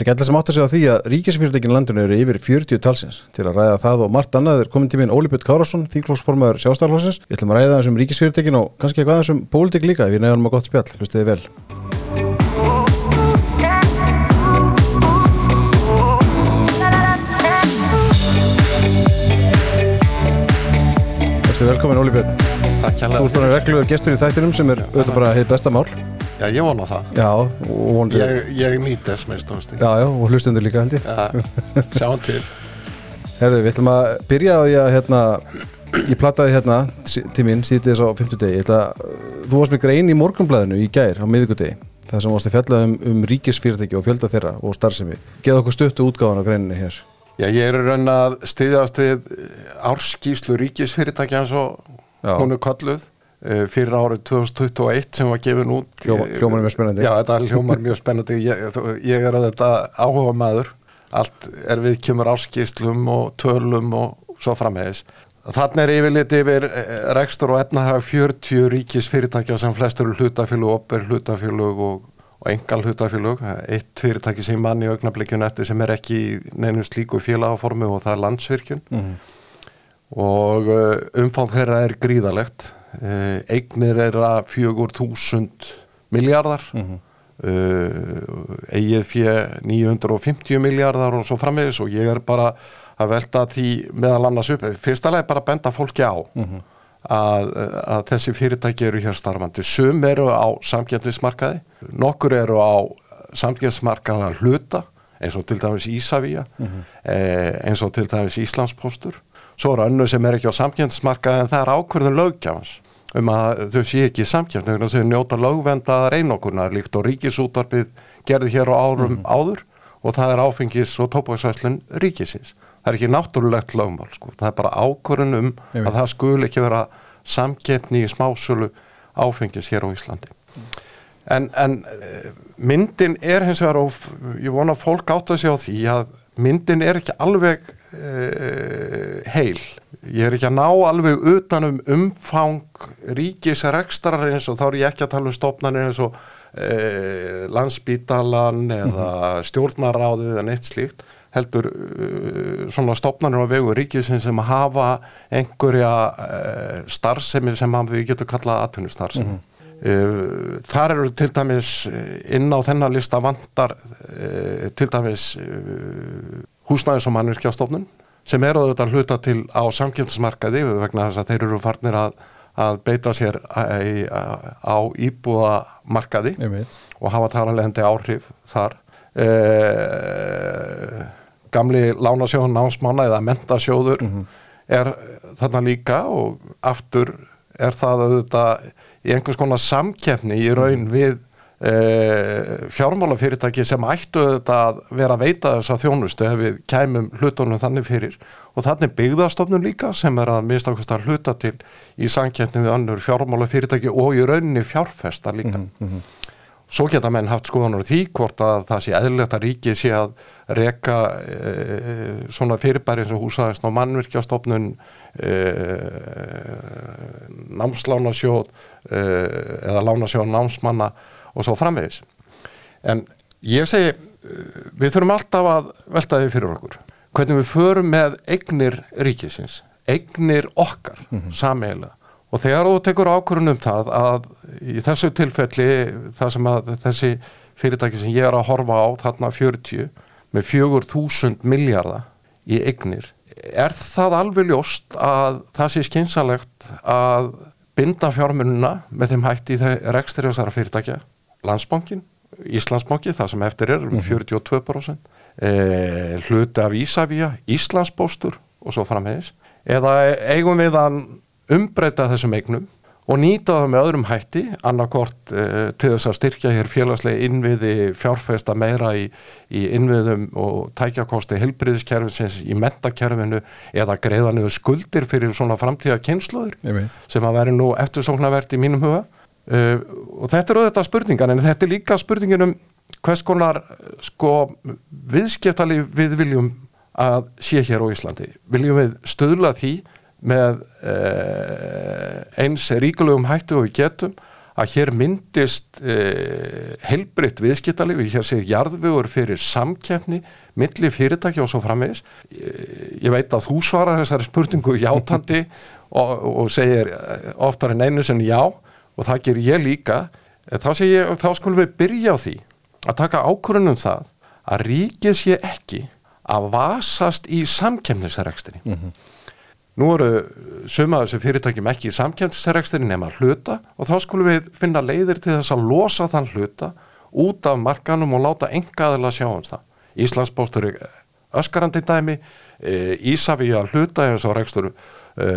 er ekki allir sem átt að segja því að ríkisfyrirtækinu landinu eru yfir 40 talsins til að ræða það og margt annað er komin tíminn Óli Björn Kárásson, þýrklóksformaður sjástarflósins. Við ætlum að ræða þessum ríkisfyrirtækinu og kannski eitthvað þessum pólitík líka ef við nefnum að gott spjall. Hlustiði vel. Verður velkomin Óli Björn. Takk Þú hérlega. ert þannig regluður gestur í þættinum sem er auðvitað bara heið besta mál. Já, ég vona það. Já, og vonandi. Ég, ég nýt þess með stóðasti. Já, já, og hlustundur líka held ég. Já, sjáum til. Herðu, við ætlum að byrja á því að hérna, ég plattaði hérna tíminn síðið þess á 50 degi. Ætla, þú varst með grein í morgunblæðinu í gær á miðvikudegi. Það sem varst að fjalla um, um ríkisfyrirtæki og fjölda þeirra og starfsemi. Geða okkur stuttu útgáðan á greininni hér. Já, ég er raun að styðjast við árskíslu ríkisfyrirtæki eins og hún er kalluð fyrir árið 2021 sem var gefin út. Hljóma- hljómar mjög spennandi. Já, þetta hljómar mjög spennandi. Ég, ég er að þetta áhuga maður. Allt er við kemur árskíslum og tölum og svo framhegis. Þannig er yfirlit yfir eh, rekstur og efnahag 40 ríkisfyrirtækja sem flestur hlutafélug, opber hlutafélug og, og engal hlutafélug. Eitt fyrirtæki sem mann í augnablikjun eftir sem er ekki í neinu slíku félagaformu og það er landsvirkjun Mm og uh, umfang þeirra er gríðalegt. Uh, eignir er að 4000 miljardar, Mhm. uh, eigið fyrir 950 miljardar og svo framvegis og ég er bara að velta því meðal annars upp. Fyrsta leið bara að benda fólki á að, að þessi fyrirtæki eru hér starfandi. Sum eru á samgjöndismarkaði, nokkur eru á samgjöndismarkaði að hluta eins og til dæmis Ísavíja, eh, eins og til dæmis Íslandspóstur. Svo eru önnur sem er ekki á samkjöndsmarkaði en það er ákvörðun löggjafans um að þau sé ekki samkjöndin og þau njóta lögvendaðar einokunar líkt og ríkisútarpið gerði hér á árum áður og það er áfengis og tópaksvæslun ríkisins. Það er ekki náttúrulegt lögmál sko, það er bara ákvörðun um veit. að það skul ekki vera samkeppni í smásölu áfengis hér á Íslandi. En, en eh, myndin er hins vegar og ég vona að fólk átta sig á því að myndin er ekki alveg heil. Ég er ekki að ná alveg utanum umfang ríkisrekstrar eins og þá er ég ekki að tala um stofnanir eins og uh, landsbítalan eða stjórnaráðið eða neitt slíkt heldur uh, svona stofnanir á vegu ríkisins sem hafa einhverja uh, starfsemi sem við getum kallað atvinnustarfsemi. Uh, þar eru til dæmis inn á þennan lista vandar til dæmis húsnæðis og mannvirkjastofnun sem eru auðvitað hluta til á samkjöndismarkaði vegna þess að þeir eru farnir að, að beita sér á, á íbúðamarkaði og hafa talalegandi áhrif þar. Uh, gamli lánasjóðun námsmána eða mentasjóður er þarna líka og aftur er það auðvitað í einhvers konar samkeppni í raun við uh, fjármálafyrirtæki sem ættu auðvitað að vera að veita þess að þjónustu ef við kæmum hlutunum þannig fyrir og þannig byggðastofnun líka sem er að mistakast að hluta til í samkeppni við annur fjármálafyrirtæki og í rauninni fjárfesta líka. Svo geta menn haft skoðanur því hvort að það sé eðlilegt að ríkið sé að reka e, svona fyrirbæri og húsaðist á mannvirkjastofnun, e, námslánasjóð eða lánasjóð námsmanna og svo framvegis. En ég segi, e, við þurfum alltaf að velta því fyrir okkur. Hvernig við förum með eignir ríkisins, eignir okkar, mm sameiginlega. Og þegar þú tekur ákvörðun um það að í þessu tilfelli það sem að þessi fyrirtæki sem ég er að horfa á þarna 40 með 4000 miljardar í eignir, er það alveg ljóst að það sé skynsalegt að binda fjármununa með þeim hætti í rekstri þessara fyrirtækja, landsbankin, Íslandsbanki, það sem eftir er, um 42%, eh, hluti af Ísafía, Íslandsbóstur og svo framhegis, eða eigum við að umbreyta þessum eignum og nýta það með öðrum hætti annarkort eh, til þess að styrkja hér félagslega innviði fjárfesta meira í, í innviðum og tækjakosti helbriðiskerfisins í mentakerfinu eða greiða niður skuldir fyrir svona framtíða kynsluður sem að veri nú eftirsóknarvert í mínum huga uh, og þetta eru auðvitað spurningar en þetta er líka spurningin um hvers konar sko viðskiptalíf við viljum að sé hér á Íslandi viljum við stöðla því með uh, eins ríkulegum hættu og við getum að hér myndist eh, heilbritt viðskiptalífi, hér sé jarðvegur fyrir samkefni, milli fyrirtæki og svo framvegis. Ég veit að þú svarar þessari spurningu játandi og, og segir oftar en einu sem já og það ger ég líka. Eh, Þá, ég, þá skulum við byrja á því að taka ákvörunum það að ríkið sé ekki að vasast í samkefnisrekstri. Nú eru sumaður sem fyrirtækjum ekki í samkjæmsrekstri nema hluta og þá skulum við finna leiðir til þess að losa þann hluta út af markanum og láta engaðilega sjá um það. Íslandsbóstur er öskarandi dæmi, Ísafi að hluta eins og rekstur e,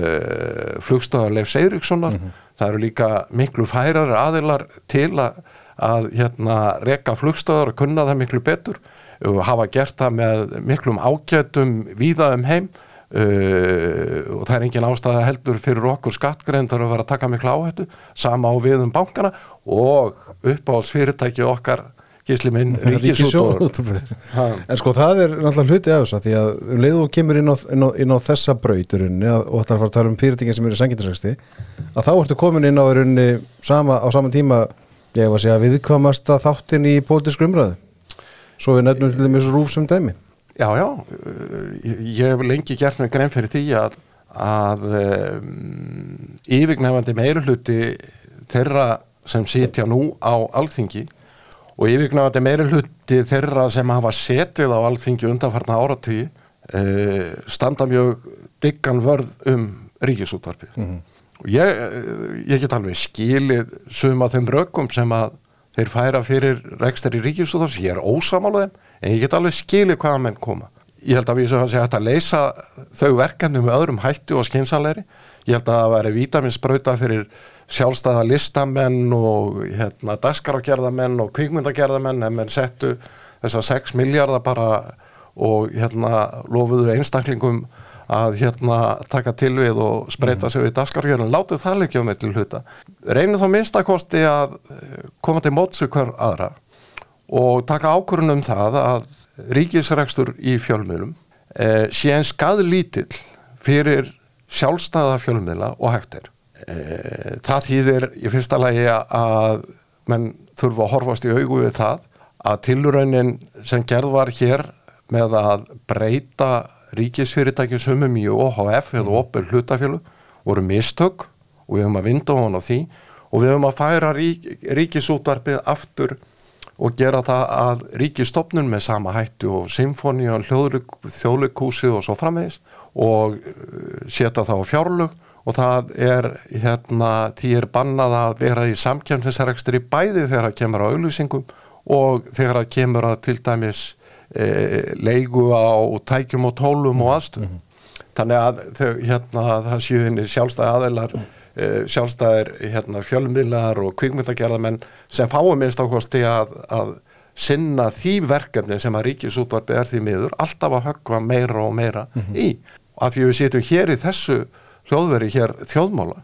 flugstöðar Leifs Eiríkssonar, það eru líka miklu færar aðilar til að, að hérna, reka flugstöðar og kunna það miklu betur og hafa gert það með miklum ágætum víða um heim. Uh, og það er engin ástæða heldur fyrir okkur skattgreindur að vera að taka miklu áhættu sama á við um bankana og uppáhalds fyrirtæki okkar gísli minn Ríkisútvarpið. En sko það er náttúrulega hluti af þess að því að um leiðu og kemur inn á, inn á, inn á þessa brauturunni og ætlar að fara að tala um fyrirtækin sem eru í sangindarsvexti að þá ertu komin inn á runni sama, á saman tíma ég var að segja viðkvamasta þáttin í pólitísku umræðu. Svo við nefnum til þeim rúf sem dæmi. Já, já, uh, ég ég hef lengi gert mig grein fyrir því að, að um, yfirgnefandi meiruluti þeirra sem sitja nú á alþingi og yfirgnefandi meiruluti þeirra sem hafa setið á alþingi undanfarna áratugi uh, standa mjög diggan vörð um ríkisútvarpið. Og ég, uh, ég get alveg skilið suma þeim rökum sem að þeir færa fyrir rekstar í ríkisútvarpið, ég er ósamálaðin en ég get alveg skilið hvaða menn koma. Ég held að við séum að segja að leysa þau verkefni með öðrum hættu og skinsanleiri. Ég held að það væri vítaminsbrauta fyrir sjálfstæða listamenn og hérna, dagskarágerðamenn og kvikmyndagerðamenn en menn settu þessar 6 miljardar bara og hérna lofuðu einstaklingum að hérna taka til við og spreita sig við dagskarágerðin. Láttu það leikja um eitthvað hluta. Reynir þá minnstakosti að eh, koma til mótsu hver aðra og taka ákvörðun um það að ríkisrekstur í fjölmiðlum eh, sé en skadlítill fyrir sjálfstæða fjölmiðla og hægt. Eh, það þýðir í fyrsta lagi að menn þurfa að horfast í augu við það að tilraunin sem gerð var hér með að breyta ríkisfyrirtækjum sumum í OHF eða opur hlutafjölu voru mistök og við höfum að vinda hon á því og við höfum að færa rík, ríkisútvarpið aftur og gera það að ríkistofnun með sama hættu og symfóníun, þjóðleikúsi og svo framvegis og uh, setja það á fjárlög og það er hérna því er bannað að vera í samkjæmsrekstri bæði þegar það kemur á auðlýsingum og þegar það kemur að til dæmis e, leigu á tækjum og tólum og aðstöðum. Þannig að þau, hérna, það séu henni sjálfstæði aðeilar eh, sjálfstæðir hérna, fjölmiðlar og kvikmyndagerðamenn sem fáum minnst ákvæmst að, að sinna því verkefni sem að ríkisútvarpi er því miður alltaf að höggva meira og meira í. Að því við sitjum hér í þessu hljóðveri hér þjóðmála.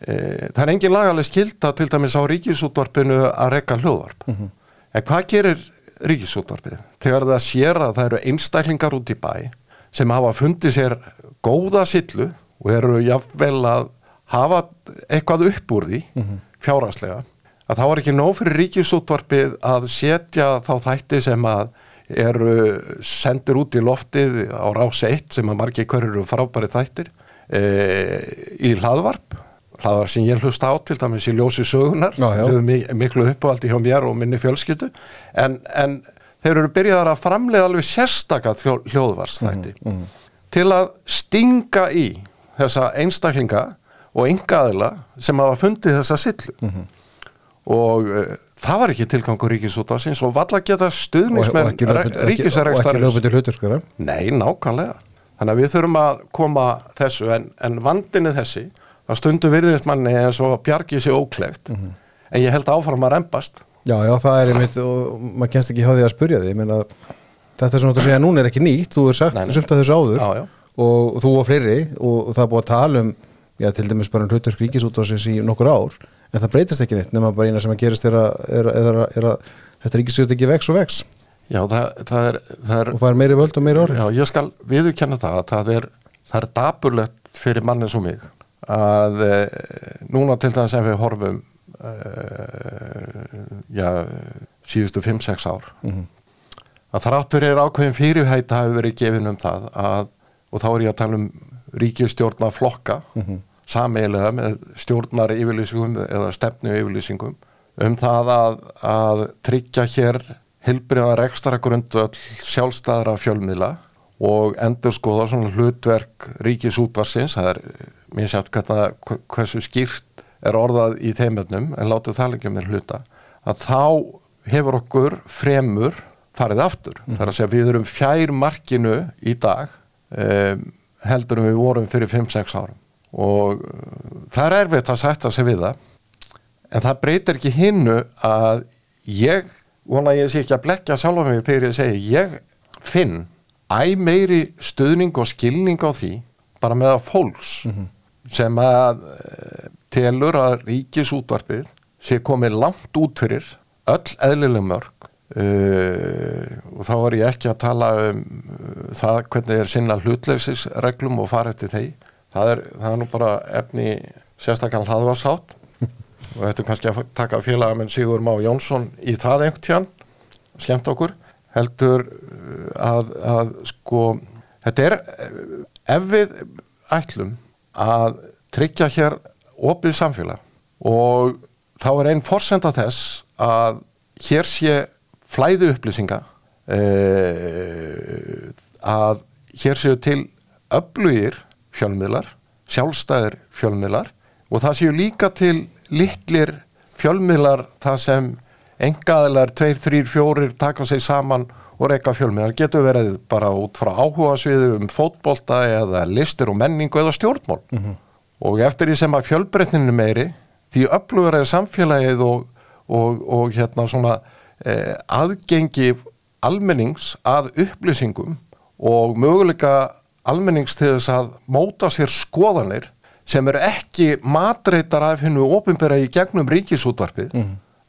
E, það er engin lagaleg skilda til dæmis á ríkisútvarpinu að rekka hljóðvarp. En hvað gerir ríkisútvarpið? Þegar það sér að það eru einstaklingar út í bæ sem hafa fundið sér góða sillu og eru jafnvel að hafa eitthvað upp úr því fjárhagslega að þá er ekki nóg fyrir ríkisútvarpið að setja þá þætti sem að eru sendur út í loftið á rás 1 sem að margir hverju eru frábæri þættir í hlaðvarp hlaðvarp sem ég hlusta á til dæmis í ljósi sögunar Já, já. sem er mi- miklu uppáhaldi hjá mér og minni fjölskyldu. En, en þeir eru byrjaðar að framleiða alveg sérstaka hljóðvarsþætti til að stinga í þessa einstaklinga og yngaðila sem hafa fundið þessa sillu. Og uh, það var ekki tilgangur ríkisútásins og valla geta lögbundið- ekki- og ekki lögbundir hluturskara Nei, nákvæmlega. Þannig að við þurfum að koma þessu en, en vandinni þessi að stundu virðist manni eins og bjargi sér óklegt en ég held áfram að rempast Já, já, það er einmitt og maður kennst ekki hjá því að spurja því ég meina, þetta er svona að segja núna er ekki nýtt þú er sagt sumt að þessu áður Já, já. Og, og þú og fleiri og, og það er búið að tala um já, til dæmis bara um hlutverk ríkisútvarsins í nokkur ár en það breytist ekki neitt nema bara eina sem að gerist er að, er, að- er, að- er að þetta ríkisútvarsins ekki vex og vex Já, það, það, er, það er og fær meiri völd og meiri orð Já, ég skal viðurkenna það að það er, það er dapurlegt fyrir manni svo mig að e, núna til dæmis sem við horfum uh, já, síðustu 5-6 ár Mhm. að þráttur er ákveðin fyrirhætt hafi verið gefin um það að, og þá er ég að tala um ríkistjórna flokka Mhm. sameilega með stjórnar yfirlýsingum eða stefnu yfirlýsingum um það að, að tryggja hér hilbriða rekstara grundöll sjálfstæðra fjölmiðla og endur skoða svona hlutverk ríkisútvarsins, það er mér sjátt hversu skýrt er orðað í þeimöfnum en látu það lengjum með hluta, að þá hefur okkur fremur farið aftur. Það er að segja við erum fjær markinu í dag um, heldur við vorum fyrir 5-6 árum og uh, það er erfitt að sætta sig við það en það breytir ekki hinnu að ég vona ég sé ekki að blekja sjálf mig þegar ég segi ég finn æ meiri stuðning og skilning á því bara með að fólks sem að e, telur að ríkisútvarpið sé komið langt út fyrir öll eðlileg mörg uh, og þá er ég ekki að tala um uh, það hvernig er sinna hlutlegsisreglum og fara eftir þeir það er, það er nú bara efni sérstaklega hlaðvarsátt og þetta er kannski að taka félagamenn Sigur Má Jónsson í það einhvern tján skemmt okkur heldur uh, að, að sko þetta er uh, ef við ætlum að tryggja hér opið samfélag og þá er einn forsenda þess að hér sé flæði upplýsinga uh, að hér séu til öflugir fjölmiðlar, sjálfstæðir fjölmiðlar og það séu líka til litlir fjölmiðlar þar sem engaðilar, tveir, þrýr, fjórir taka sig saman og reyka fjölmiðlar getur verið bara út frá áhuga sviðu um fótbolta eða listir og menningu eða stjórnmál. Og eftir því sem að fjölbreytninu meiri því öflugur er samfélagið og, og, og hérna svona eh, aðgengi almennings að upplýsingum og möguleika almennings til þess að móta sér skoðanir sem eru ekki matreitar af hennu ofinbera í gegnum ríkisútvarpið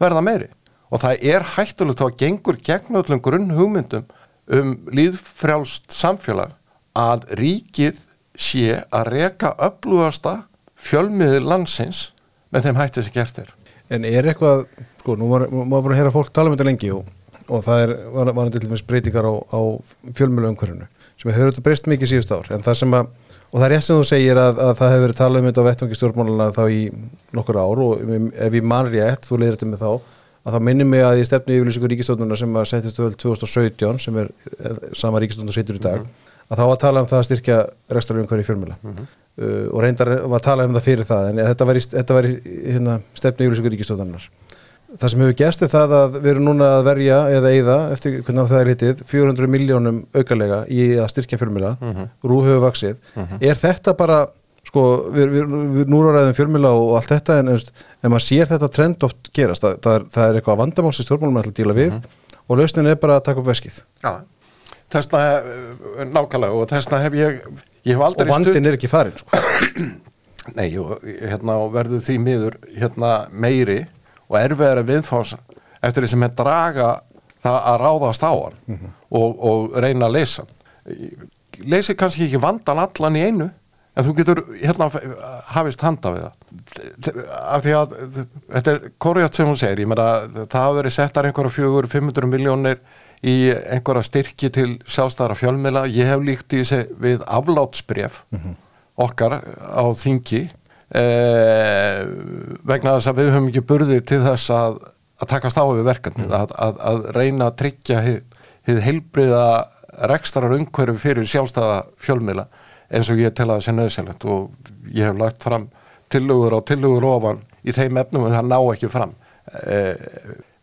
verða meiri. Og það er hættulegt þá að gengur gegn öllum grunn hugmyndum um líðfrjálst samfélag að ríkið sé að reka öflugasta fjölmiðið landsins með þeim hætti sem gert er. En er eitthvað, sko, nú maður bara að heyra fólk tala um þetta lengi og, og það er, var, var til dæmis breytingar á, á fjölmjölu umhverfinu sem hefur þetta breyst mikið síðust ár. En það sem að, og það er rétt sem þú segir að, að það hefur verið talað um þetta á vettvangi stjórnmáluna þá í nokkur ár og ef ég man rétt, þú leiðir þetta með þá að þá minnum mig að ég stefni yfirlýsingu ríkistofnuna sem að settist öll 2017 sem er eh, sama ríkistofnuna situr í dag að þá var að tala um það að styrkja rekstrarjum hverju fjölmjöla uh, og reyndar var að tala um það fyrir það en þetta var í, í hérna, stefni yfirlýsingu ríkistofnunar það sem hefur gerst er það að við erum núna að verja eða eigða, eftir hvernig það er hitið 400 miljónum aukalega í að styrkja fjölmjöla, mm -hmm. rú hefur vaksið er þetta bara sko, við, við, við núraræðum fjölmjöla og allt þetta en ef maður sér þetta trend oft gerast, það, það, er, það er eitthvað vandamál sem stjórnmálum er alltaf að díla við og lausnin er bara að taka upp veskið. Já, þessna nákvæmlega og þessna hef ég, ég hef aldrei og vandin er ekki farin sko. Nei, og, hérna, og verður því miður hérna, meiri og erfiðara viðfáns eftir því sem er draga það að ráðast á hann og, og reyna að leysa hann. Leysi kannski ekki vandan allan í einu en þú getur hérna hafist handa við það. Af því að þetta er korjátt sem hún segir, ég meina það hafa verið settar einhverja fjögur, 500 miljónir í einhverja styrki til sjálfstæðara fjölmiðla, ég hef líkt í þessi við aflátsbref okkar á þingi eh, vegna þess að við höfum ekki burði til þess að, að takast á við verkefni, að, að, að reyna að tryggja hið, heilbriða rekstarar umhverfi fyrir sjálfstæða fjölmiðla eins og ég tel að það sé nöðsynlegt og ég hef lagt fram tillögur og tillögur ofan í þeim efnum en það ná ekki fram. Eh,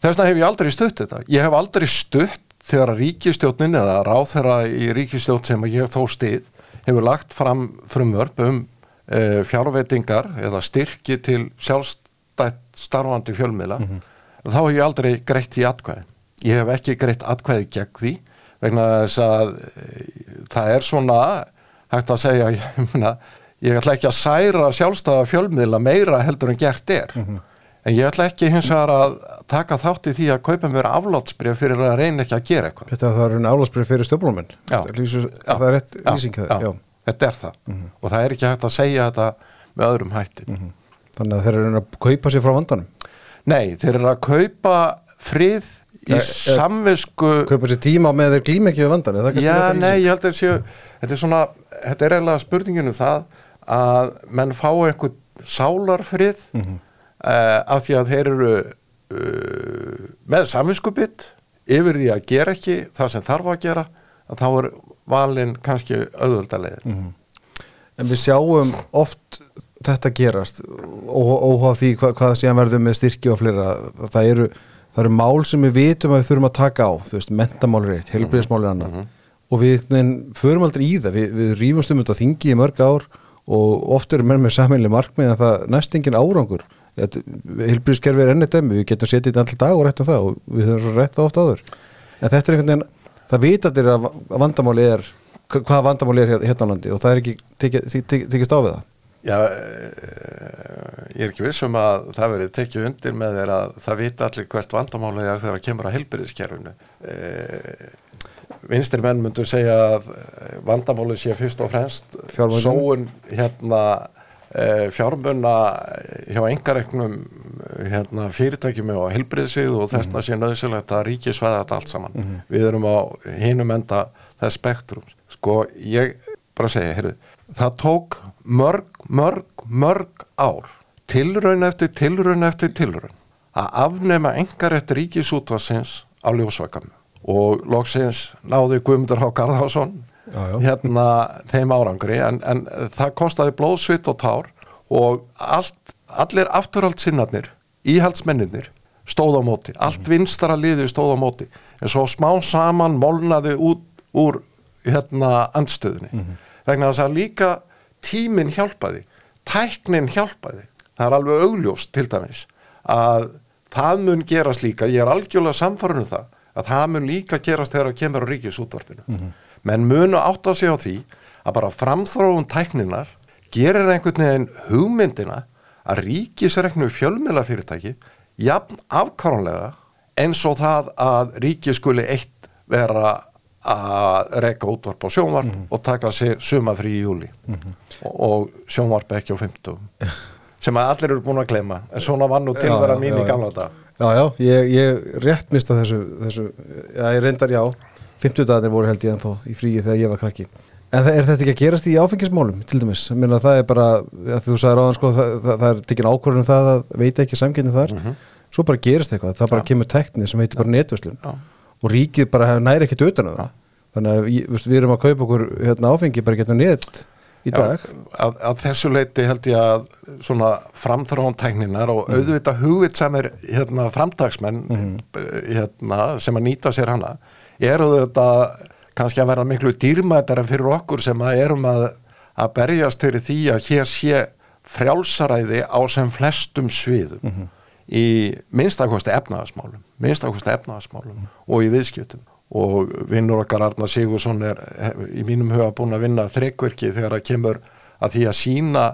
þess vegna hef ég aldrei stutt þetta. Ég hef aldrei stutt þegar að ríkistjótnin eða ráþeira í ríkistjótt sem ég þó stið hefur lagt fram frumvörp um e, fjárveitingar eða styrki til sjálfstætt starfandi fjölmiðla þá hef ég aldrei greitt í atkvæði. Ég hef ekki greitt atkvæði gegn því vegna þess að e, það er svona hægt að segja ég, mena, ég ætla ekki að særa sjálfstæða fjölmiðla meira heldur en gert er. En ég ætla ekki hins vegar að taka þátt í því að kaupa mér aflátsbrif fyrir að reyna ekki að gera eitthvað. Þetta það er einu aflátsbrif fyrir Já. það er rétt lýsing já, já. Þetta er það. Og það er ekki hægt að segja þetta með öðrum hætti. Þannig að þeir eru að kaupa sér frá vandanum? Nei, þeir eru að kaupa frið í Eh, eh, samvisku kaupa sér tíma með þeir glým ekki við vandan Já, nei, ég held að séu þetta er svona, þetta er eiginlega spurningin um það að menn fá einhvern sálarfrið mm Mhm. af því að þeir eru uh, með saminskupið yfir því að gera ekki það sem þarf að gera þá er valinn kannski auðvöldalegin Mhm. En við sjáum oft þetta gerast ó- óháð því hva, hvað síðan verður með styrki og fleira. Það eru, það eru mál sem við vitum að við þurfum að taka á, þú veist, mentamál er eitt heilbriðismál er annað. Og við förum aldrei í það, við, við rífumst um þetta þingi í mörg ár og oft eru menn með sammeili markmið að það næst engin árangur. Heilbriðiskerfi er ennið dæmi, við getum setið þetta alltaf dag og rætt á það og við höfum svo rætt það oft áður. En þetta er einhvern veginn, það vitaðir að vandamáli er hvaða vandamáli er hér- hérna á landi og það er ekki tekist á við það Já, eh, ég er ekki viss um að það verið tekið undir með þeir að það vita allir hvert vandamálið er þegar það kemur að helbriðiskerfinu. Vinstri menn myndu segja að eh, vandamálið sé fyrst og fremst sóun hérna eh, fjármunna hjá engareknum hérna, fyrirtækjum og helbriðsvið og þess að sé nöðsilegt að ríki svæða þetta allt saman. Við erum á hinum enda þess spektrum. Sko, ég bara segja, heyrðu, það tók mörg, mörg, mörg ár tilraun eftir tilraun eftir tilraun að afnema engarétt ríkisútvarsins á ljósvakamu og loksins náði Guðmundur Há Garðhásson hérna þeim árangri en, en það kostaði blóð, svitt og tár og allt, allir afturhald sinnarnir, íhaldsmenninir stóð á móti, allt vinstara liði stóð á móti, en svo smá saman molnaði út úr hérna andstöðunni. Vegna þess að líka tíminn hjálpaði tæknin hjálpaði. Það er alveg augljóst til dæmis að það mun gerast líka ég er algjörlega samfarinu það að það mun líka gerast þegar það kemur á ríkisútvarpinu. Menn munu átt að segja á því að bara framþróun tækninar gerir einhvern veginn hugmyndina að ríkisreknu fjölmjöla fyrirtæki jafn afkárunlega eins og það að ríki skuli eitt vera að reka útvarp á sjónvarp og taka sér sumafrí í júli og, og sjónvarp ekki á 50 sem að allir eru búin að glema en svona var nú tilvera Já, mín já, í gamla dag Já, já, ég, ég rétt mista þessu, þessu já, ég reyndar já 50 dagarnir voru held ég ennþá í fríi þegar ég var krakki. En er þetta ekki að gerast í áfengismálum til dæmis? Meina það er bara, þú sagði ráðan sko, það, það, það er tekin ákvörðun um það að veita ekki samkynni þar svo bara gerist eitthvað, það bara kemur tekni sem heitir bara netverslun. Já. og ríkið bara næri ekkert utan á það. Þannig að við erum að kaupa okkur hérna, áfengi bara getum net í dag. Já, að, að þessu leiti held ég að svona framþróun tækninar og auðvitað hugvit sem er hérna, framtagsmenn hérna, sem að nýta sér hana eru þetta kannski að verða miklu dýrmætara fyrir okkur sem að erum að, að berjast fyrir því að hér sé frjálsaræði á sem flestum sviðum í minnstakosti efnaðasmálum minnstakosti efnaðasmálum og í viðskiptum. Og vinnur okkar Arnar Sigursson er í mínum huga búin að vinna þrekverki þegar það kemur að því að sína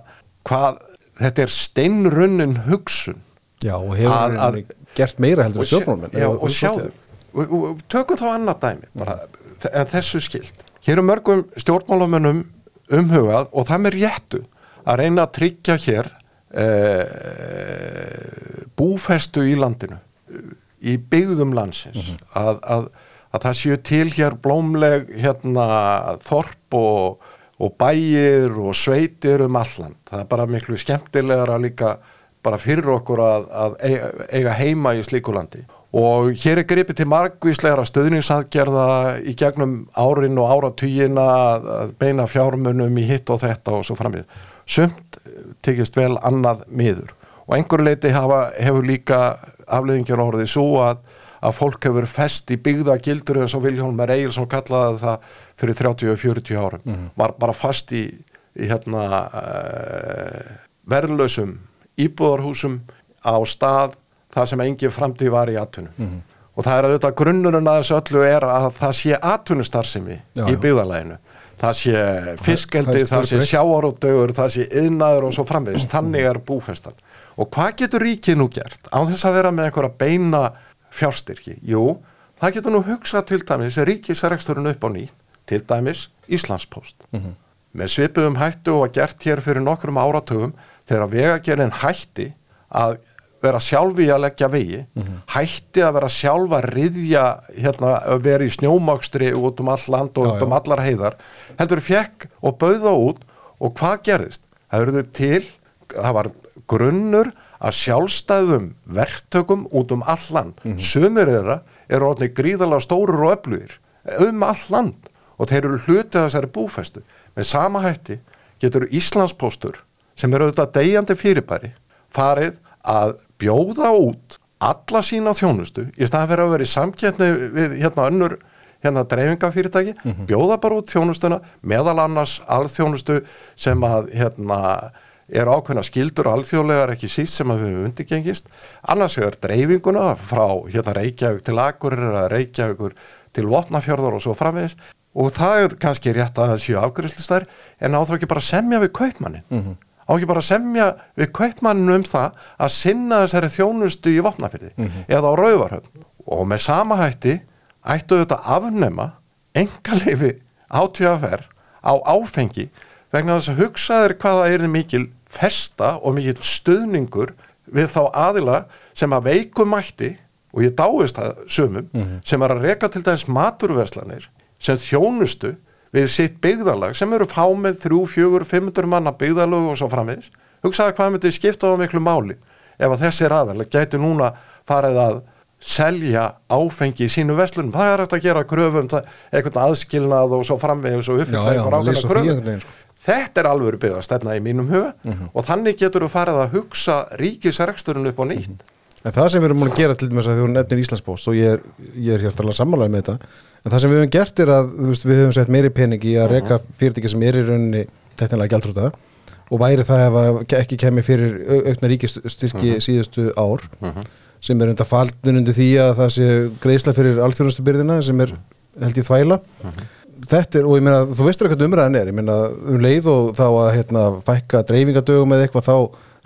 hvað þetta er steinrunnin hugsun. Já, og hefur Að- að- að, gert meira heldur stjórnmálmenn já, og svolítið. og, og, tökum þá annað dæmi bara, en þessu skilt hér er mörgum stjórnmálamönnum umhugað og það með réttu að reyna að tryggja hér eh, búfestu í landinu í byggðum landsins að, að, að það séu til hér blómleg hérna þorp og, og bæir og sveitir um alland það er bara miklu skemmtilegra líka bara fyrir okkur að, að eiga, heima í slíku landi. Og hér er gripið til margvíslegra stöðningsaðgerða í gegnum árin og áratugina að að beina fjármunum í hitt og þetta og svo framið sumt tekist vel annað miður. Og einhver leiti hafa, hefur líka afleðingin orðið svo að, að fólk hefur fest í byggða gildur eins og Viljólmar Egilson kallaði það fyrir 30-40 árum. Var bara fast í, í hérna uh, verðlausum íbúðarhúsum á stað það sem engin framtíð var í atvinnu. Og það er auðvitað grunnurinn að þessu öllu er að það sé atvinnustarfsemi í byggðalæginu það sé fiskeldi, það sé breytt. sjáarótaugur, það sé yðnaður og svo framvegis, þannig er búfestan. Og hvað getur ríkið nú gert á þess að vera með einhverja beina fjárstyrki, jú, það getur nú hugsað til dæmis ríkisreksturinn upp á nýtt til dæmis Íslandspost með svipuðum hættu og var gert hér fyrir nokkrum áratugum þegar vegagerinn hætti að vera sjálfi að leggja vegi hætti að vera sjálfa að riðja hérna, að vera í snjómakstri út um all land og Já, út um já. allar heiðar heldur fekk og bauða út og hvað gerðist? Það verður til það var grunnur að sjálfstæðum verktökum út um all land sumir þeirra eru orðni gríðalega stórir og öflugir um all land og þeir eru hluti af þessari búfestu með sama hætti getur Íslandspóstur sem eru auðvitað deyjandi fyrirbæri farið að bjóða út alla sína þjónustu í staðan fyrir að vera í samkettni við hérna önnur hérna dreifingafyrirtæki bjóða bara út þjónustuna meðal annars alþjónustu sem að hérna er ákveðna skildur alþjóðlegar ekki síst sem að við höfum undirgengist. Annars vegar dreifinguna frá hérna Reykjavík til Akureyri eða Reykjavíkur til Vopnafjörðar og svo framvegis. Og það er kannski rétt að það séu afgriðslistær en á þá ekki bara semja við kaupmannin á ekki bara að semja við kaupmannin um það að sinna þessari þjónustu í Vopnafjörði eða á Rauvarhöfn og með sama hætti ættu þetta afnema engaleifi átjöfafer á áfengi vegna þess að hugsaður hvaða er mikil festa og mikil stuðningur við þá aðila sem að veikum mætti og ég dáist það sumum sem er að reka til dæmis maturverslanir sem þjónustu við sitt byggðalag sem eru fá með 3, 4, 500 manna byggðalag og svo framvegis hugsaði hvað myndi skipta á miklu máli ef að þessir aðalega gæti núna farið að selja áfengi í sínu verslunum, það er eftir að gera kröfum það, eitthvað aðskilnað og svo framvegis og já, eitthvað ákveðna kröfum þetta er alveg byggða stefna í mínum huga og þannig getur þú farið að hugsa ríkisreksturinn upp á nýtt. En það sem við erum múin að gera til dæmis að þú nefnir Íslandspost og ég er, ég er hér talað sammálaði með þetta en það sem við höfum gert er að veist, við höfum sett meiri pening í að reka fyrirtæki sem er í rauninni teknilega gjaldrúta og væri það ef að ekki kemi fyrir au- aukna ríkistyrki síðustu ár sem er undir faldin undir því að það sé greiðsla fyrir alþjónustu byrðina sem er held ég þvæla. Þetta er, og ég meina, þú veistur eitthvað umræðan er. Ég meina, um leið og þá að hérna, fækka dreifingadögum eða eitthvað þá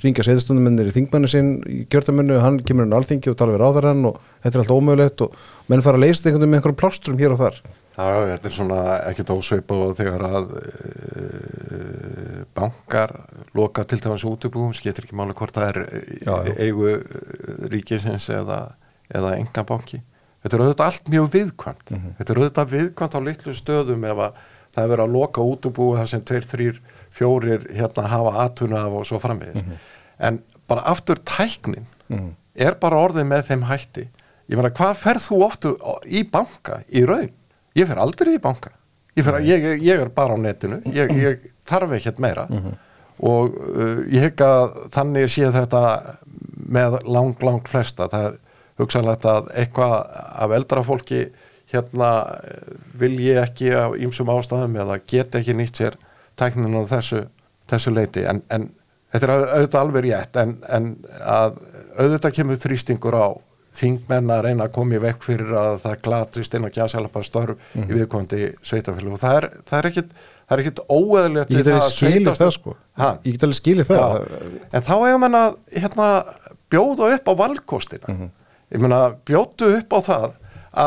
ringja sveiðstundumennir í þingmannu sinn í kjörtamennu, hann kemur inn á alþingi og tala við ráðarann og þetta er allt ómögulegt og menn fara að leysa einhvern veginn með einhverjum plástrum hér og þar Já, þetta er svona ekkert ósveip og þegar að e, bankar loka til dæmis útubúum, skiptir ekki máli hvort það er Já, já. e, eigu e, ríkisins eða, eða enga banki. Þetta er auðvitað allt mjög viðkvæmt. Þetta er auðvitað viðkvæmt á litlu stöðum ef að það er verið að loka útubúi þar sem tveir, þrýr, fjórir hérna hafa atuna af og svo framvegis. En bara aftur tæknin er bara orðið með þeim hætti. Ég meina, hvað ferð þú oftu í banka í raun? Ég fer aldrei í banka. Ég, fer, ég, ég er bara á netinu. Ég, ég þarf ekkert meira. Og uh, ég hef að þannig sé þetta með lang, lang flesta. Það er hugsanlegt að eitthvað af eldra fólki hérna vil ég ekki af ýmsum ástæðum eða get ekki nýtt sér tækninu á þessu, þessu leiti. En, en þetta er au- auðvitað alveg rétt en, en að auðvitað kemur þrýstingur á þingmenn að reyna að koma í vekk fyrir að það glatist inn á gæsalapa störf í viðkomandi sveitafélag og það er, það er ekkit það er ekkit óeðlilegt ég get alveg skilið það sko. Ha? ég get alveg skilið það. Já, en þá hefur menn að hérna, bjóða upp á valkostina. Ég meina bjótu upp á það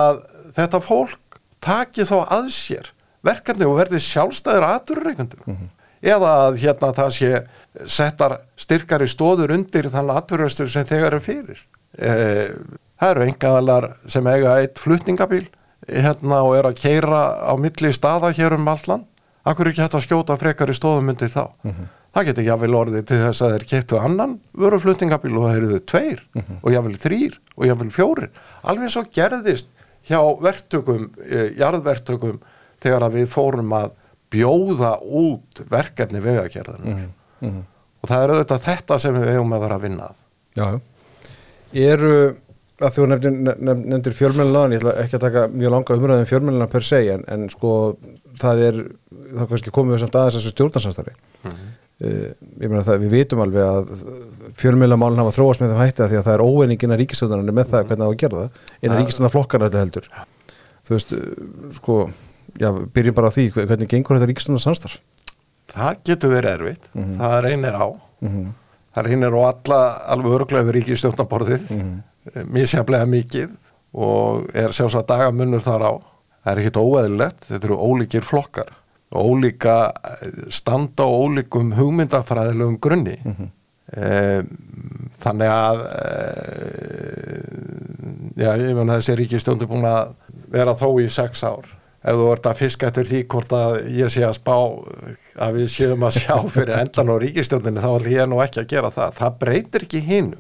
að þetta fólk taki þá að sér verkefni og verði sjálfstæður aðurreikundum eða að hérna það sé settar styrkari stóður undir þannig aðurreistur sem þegar er fyrir. Eh, það eru engaðalar sem eiga eitt flutningabíl hérna og er að keira á milli staða hér um allt land. Akkur ekki hægt að skjóta frekari stóðum undir þá. Það geti jáfnvel orðið til þess að þeir keftu annan vöruflutningabíl og það eru þau tveir og jáfnvel þrýr og jáfnvel fjórir. Alveg og gerðist hjá verktökum, eh, jarðverktökum þegar að við fórum að bjóða út verkefni vegagerðan. Og það er auðvitað þetta sem við hefum að vera að vinna. Já. Eru, að þú nefndir, nefndir, fjölmjölinlaðan, ég ætla ekki að taka mjög langa umræðum fjölmjölina per se, en, en sko það er, það kannski komum við samt aðeins þessu stjórnarsamstari. Mhm. Uh, ég meina það, við vitum alveg að fjölmjölamálin hafa þróast með þeim hætti að því að það er óveiningin að ríkistjóðanarnir með það hvernig það á að gera það, innan þetta heldur. Þú veist, uh, sko, já, byrjum bara á því, hvernig gengur þetta ríkistjóðanarsamstarf? Það getur verið erfitt. Það reynir á. Mm Það reynir á alla alveg örglega við ríkistjórnaborðið, mm. misjaflega mikið og er sjálfsagt dagamunur þar á. Það er ekkit óeðlilegt, þetta eru ólíkir flokkar og ólíka standa á ólíkum hugmyndafræðilegum grunni. Mm þannig að e, já, ég menn þessi ríkistjóndi búin að vera þó í sex ár ef þú vart að fiska eftir því hvort að ég sé að spá að við séum að sjá fyrir endan á ríkistjóndinni þá ætlum ég nú ekki að gera það. Það breytir ekki hinn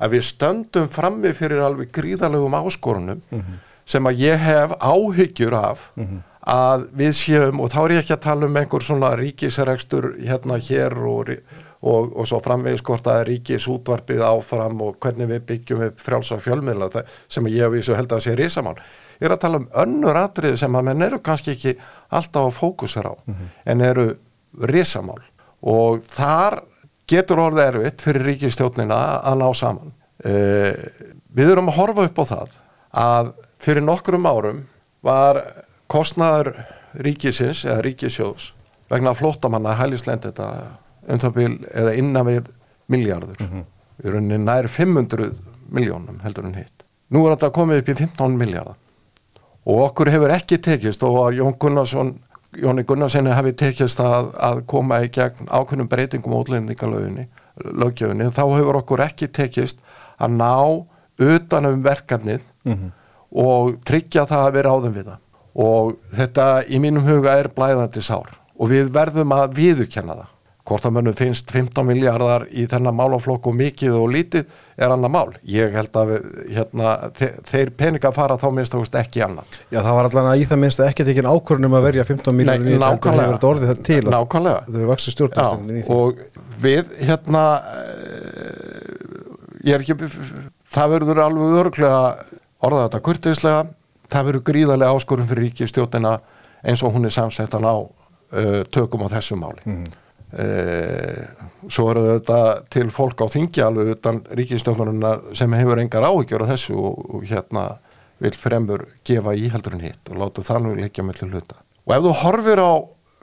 að við stöndum frammi fyrir alveg gríðalegum áskorunum sem að ég hef áhyggjur af að við séum og þá er ég ekki að tala um einhver svona ríkisregstur hérna hér og, og, og svo framvegis hvort að ríkis útvarpið áfram og hvernig við byggjum upp frjálsa fjölmiðla það- sem ég vísu held að sé risamál. Ég er að tala um önnur atriði sem að menn eru kannski ekki alltaf að fókusera á en eru risamál. Og þar getur orðið erfitt fyrir ríkistjónina að ná saman. Uh, við erum að horfa upp á það að fyrir nokkrum árum var kostnaður ríkisins eða ríkisjóðs vegna flóttamanna hælislendi þetta um það bil eða innan við miljardur við erum nær 500 miljónum heldur en hitt. Nú er þetta komið upp í 15 miljardar og okkur hefur ekki tekist og Jón Gunnarsson Jóni Gunnarssoni hafi tekist að, að koma í gegn ákveðnum breytingum á útlendingalöginni þá hefur okkur ekki tekist að ná utanum verkefnið og tryggja það að vera áðum við það. Og þetta í mínum huga er blæðandi sár. Og við verðum að viðurkenna það hvort að mönnum finnst 15 miljardar í þennan málaflokk og mikið og lítið er annað mál. Ég held að við, hérna, þe þeir peninga fara þá minnst ákveðst ekki annað. Já, það var allan að í það minnst ekki tekin ákvörnum að verja 15 miljónir Nei, nákvæmlega. hefur þetta orðið þetta til Nákvæmlega. þau eru vaksið stjórnarstofnin í því og við hérna eh, ég er ekki það verður alveg örglega orða þetta kurteislega það verður gríðarlega áskorun fyrir ríkistjóttina eins og hún er samsettan á uh, tökum á þessu máli mm. Svo eru þetta til fólk á þingi alveg utan ríkistjóttununa sem hefur engar áhyggjur á þessu og, og hérna vil fremur gefa í heldur en hitt og láta þannig leikja með til hluta. Og ef þú horfir á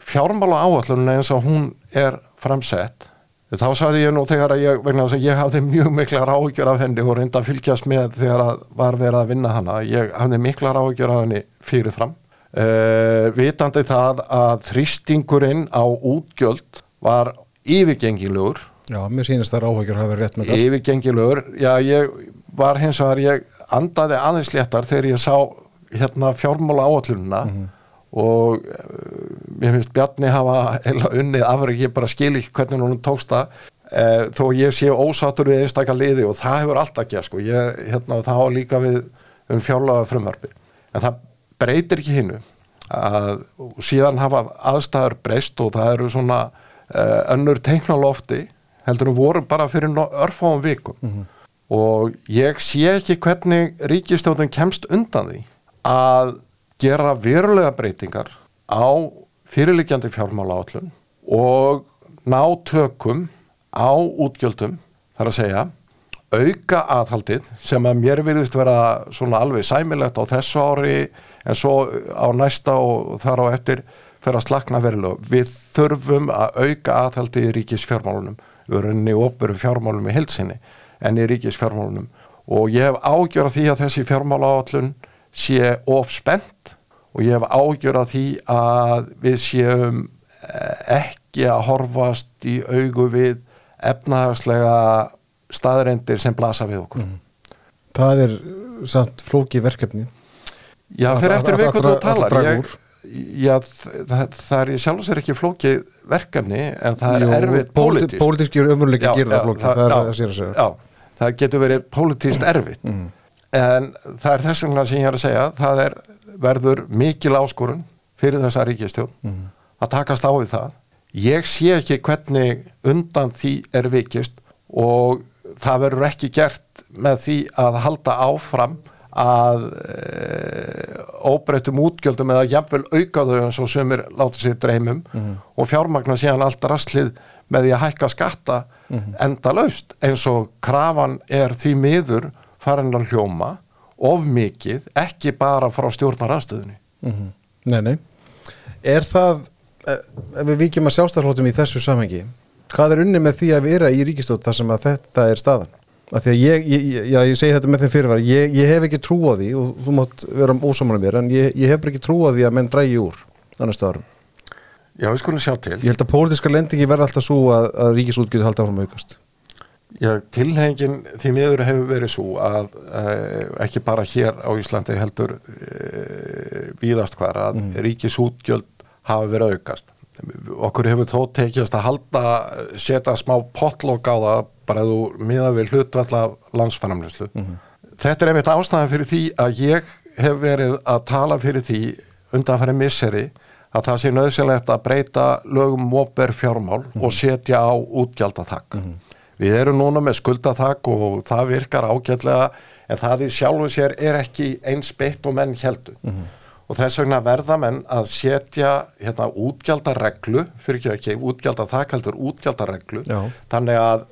fjármála áallununa eins og hún er framsett þá sagði ég nú þegar að ég, vegna þess að ég hafði mjög miklar áhyggjur af henni og reynda að fylgjast með þegar að var verið að vinna hana ég hafði miklar áhyggjur af henni fyrirfram. Uh, vitandi það að þrýstingurinn á útgjöld var yfirgengilegur. Já, mér sýnist það áhugjur hafa verið rétt með það. Yfirgengilegur, já ég var hins vegar, ég andaði aðeins léttar þegar ég sá hérna fjármála áallununa og uh, mér finnst Bjarni hafa heila unnið afreg, ég bara skil ekki hvernig hún tókst það. Uh, þó ég sé ósátur við einstakar liði og það hefur alltaf gert sko, ég, hérna það á líka við um fjárlaga frumvarfi en það breytir ekki hinnu að síðan hafa aðstæður breyst og það eru svona önnur teiknalofti heldur en voru bara fyrir örfáum vikum. Og ég sé ekki hvernig ríkistjóðin kemst undan því að gera verulega breytingar á fyrirliggjandi fjármála áallun og ná tökum á útgjöldum þar að segja auka aðhaldið sem að mér virðist vera svona alveg sæmilegt á þessu ári en svo á næsta og þar á eftir fyrir að slakna verulega. Við þurfum að auka aðhaldið í ríkisfjármálunum, við erum í opveru fjármálunum í heilsinni en í ríkisfjármálunum og ég hef ágjör af því að þessi fjármála áallun sé of spennt og ég hef ágjör af því að við séum eh, ekki að horfast í augu við efnahagslega staðrendir sem blasa við okkur. Það er samt flóki verkefni Já, Að- fyrir að- eftir við hvað þú talar. Ég. Já, það, það er í sjálf og sér ekki flókið verkefni en það er erfitt pólitískt pólitískt. Pólitískir umveruleiki Já, gerir það já, flóki Það er já, það að Já, það getur verið pólitíst erfitt. En það er þess vegna sem ég er að segja það er verður mikil áskorun fyrir þessa ríkistjón að takast á við það. Ég sé ekki hvernig undan því er vikist og það verður ekki gert með því að halda áfram að e, óbreytum útgjöldum eða jafnvel auka þau eins og sumir láta sér dreymum og fjármagna síðan allt rastlið með því að hækka skatta enda laust eins og krafan er því miður farin að hljóma of mikið, ekki bara frá stjórnaranstöðunni Mhm. Nei, nei. Er það, eh, ef við vikjum að sjálfstæðarflótum í þessu samhengi hvað er unni með því að vera í ríkistótt þar sem að þetta er staðan? Af því að ég, ég, ég- já, ég segi þetta með þeim fyrirvar ég, ég hef ekki trú á því og þú mátt vera ósamála mér en ég, ég hef ekki trú á því að menn drægi úr annars árum. Já, við skulum sjá til Ég held að pólitíska lendingi verða alltaf svo að, að ríkisútgjöld halda áfram að aukast. Já, tilhengin því miður hefur verið svo að uh, ekki bara hér á Íslandi heldur uh, víðast hvar að mm. ríkisútgjöld hafa verið aukast. Okkur hefur þó tekjast að halda, setja smá potlokk á það bara að þú miða við hlutvalla landsfænamlislu. Mm. Þetta er einmitt ástæðan fyrir því að ég hef verið að tala fyrir því undanfæri misseri að það sé nöðsynlegt að breyta lögum móper fjármál mm. og setja á útgjaldathakk. Mm. Við erum núna með skuldathakk og það virkar ágætlega en það í sjálfu sér er ekki eins beitt og menn heldur. Og þess vegna verða menn að setja hérna, útgjaldareglu, fyrir ekki ekki, útgjaldathakk heldur útgjaldareglu, Já. þannig að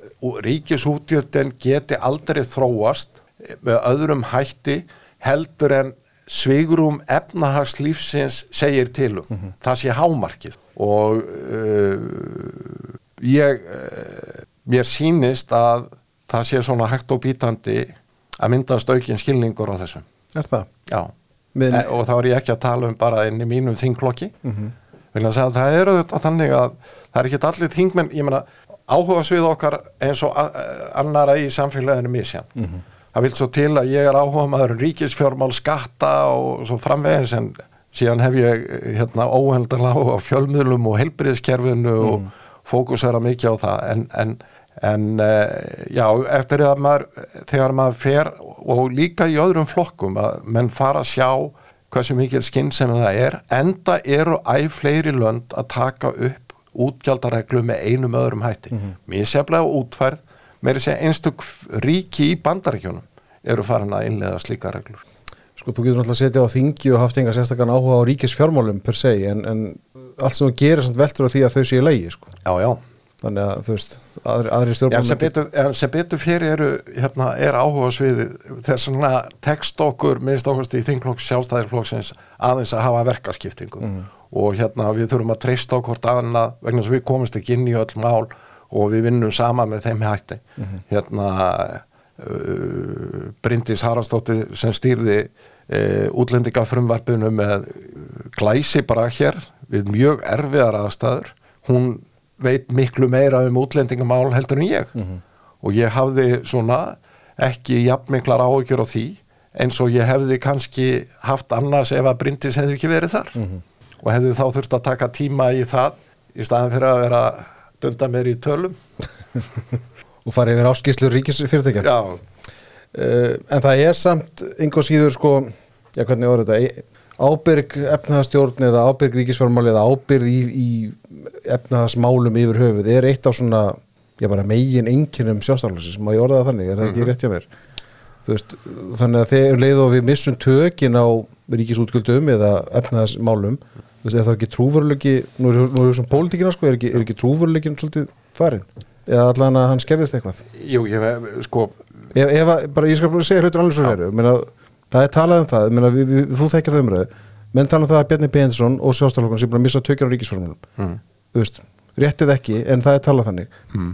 ríkisútgjöldin geti aldrei þróast með öðrum hætti heldur en svigurum efnahagslífsins segir tilum. Mm -hmm. Það sé hámarkið og uh, ég... Uh, mér sínist að það sé svona hægt og bítandi að myndast aukinn skilningur á þessum. Er það? Já, Min... e, og þá er ég ekki að tala um bara inn í mínum þingklokki. Mm -hmm. Það eru þetta þannig að það er ekki allir þingmenn, ég menna áhuga svið okkar eins og annara í samfélaginu misjan. Mm -hmm. Það vil svo til að ég er áhuga maður um ríkisfjármál, skatta og svo framvegis en síðan hef ég hérna óhendarlega á fjölmiðlum og helbriðskerfinu mm. og fókusera mikið á það en, en en uh, já, eftir að maður þegar maður fer og líka í öðrum flokkum að menn fara að sjá hversu mikil skinn sem það er enda eru æg fleiri lönd að taka upp útgjaldareglu með einum öðrum hætti mm -hmm. mér seflega útfærð með þess að einstök ríki í bandaríkjónum eru farin að innlega slíka reglur Sko, þú getur náttúrulega að setja á þingi og haft enga sérstaklega áhuga á ríkisfjármálum per se en, en allt sem þú gerir veldur á því að þau séu leiði sko. Já, já þannig að þú veist aðri, aðri stjórnum en sem betur, fyrir eru hérna, er áhuga sviði þess að tekst okkur minnst okkur í þingflokks sjálfstæðisflokksins aðeins að hafa verkaskiptingu mm. og hérna við þurfum að treysta okkur annað vegna sem við komumst ekki inn í öll mál og við vinnum sama með þeim hætti mm. hérna uh, Bryndis Haraldsdóttir sem stýrði uh, útlendingafrumvarpinu með glæsi bara hér við mjög erfiðar aðstæður hún veit miklu meira um útlendingamál heldur en ég. Mm -hmm. og ég hafði svona ekki jafn miklar áhugjur á því eins og ég hefði kannski haft annars ef að Bryndis hefði ekki verið þar. Mm -hmm. og hefði þá þurft að taka tíma í það í staðan fyrir að vera dönda mér í tölum. Og fara yfir áskýslu ríkisfyrirtækja. Já. Uh, En það er samt einhver síður sko, já hvernig voru þetta ábyrg efnaðastjórn eða ábyrg ríkisformáli eða ábyrg í, í efnaðasmálum yfir höfuð er eitt á svona, bara megin enginum sjálfstaflössis, má ég orða það þannig? Er það ekki mhm. rétt hjá mér? Veist, þannig að þegar leið og við missum tökin á ríkisútgjöldum eða efnaðasmálum, þú veist, er það ekki trúveruleiki, nú er það svona pólitíkina sko, er ekki, ekki trúveruleikin svolítið farin eða allan að hann skerðist eitthvað? Jú, ég, sko ef, ef, bara, ég skal bara segja hlutur svo veru, menna það er talað um það, Meina, við, við, þú þekkir það umræðu menn tala um það að Bjarni Bensson og sjálfstæðarflokkan sem er að missa tökjar á ríkisformunum mm. Réttið ekki, en það er talað þannig mm.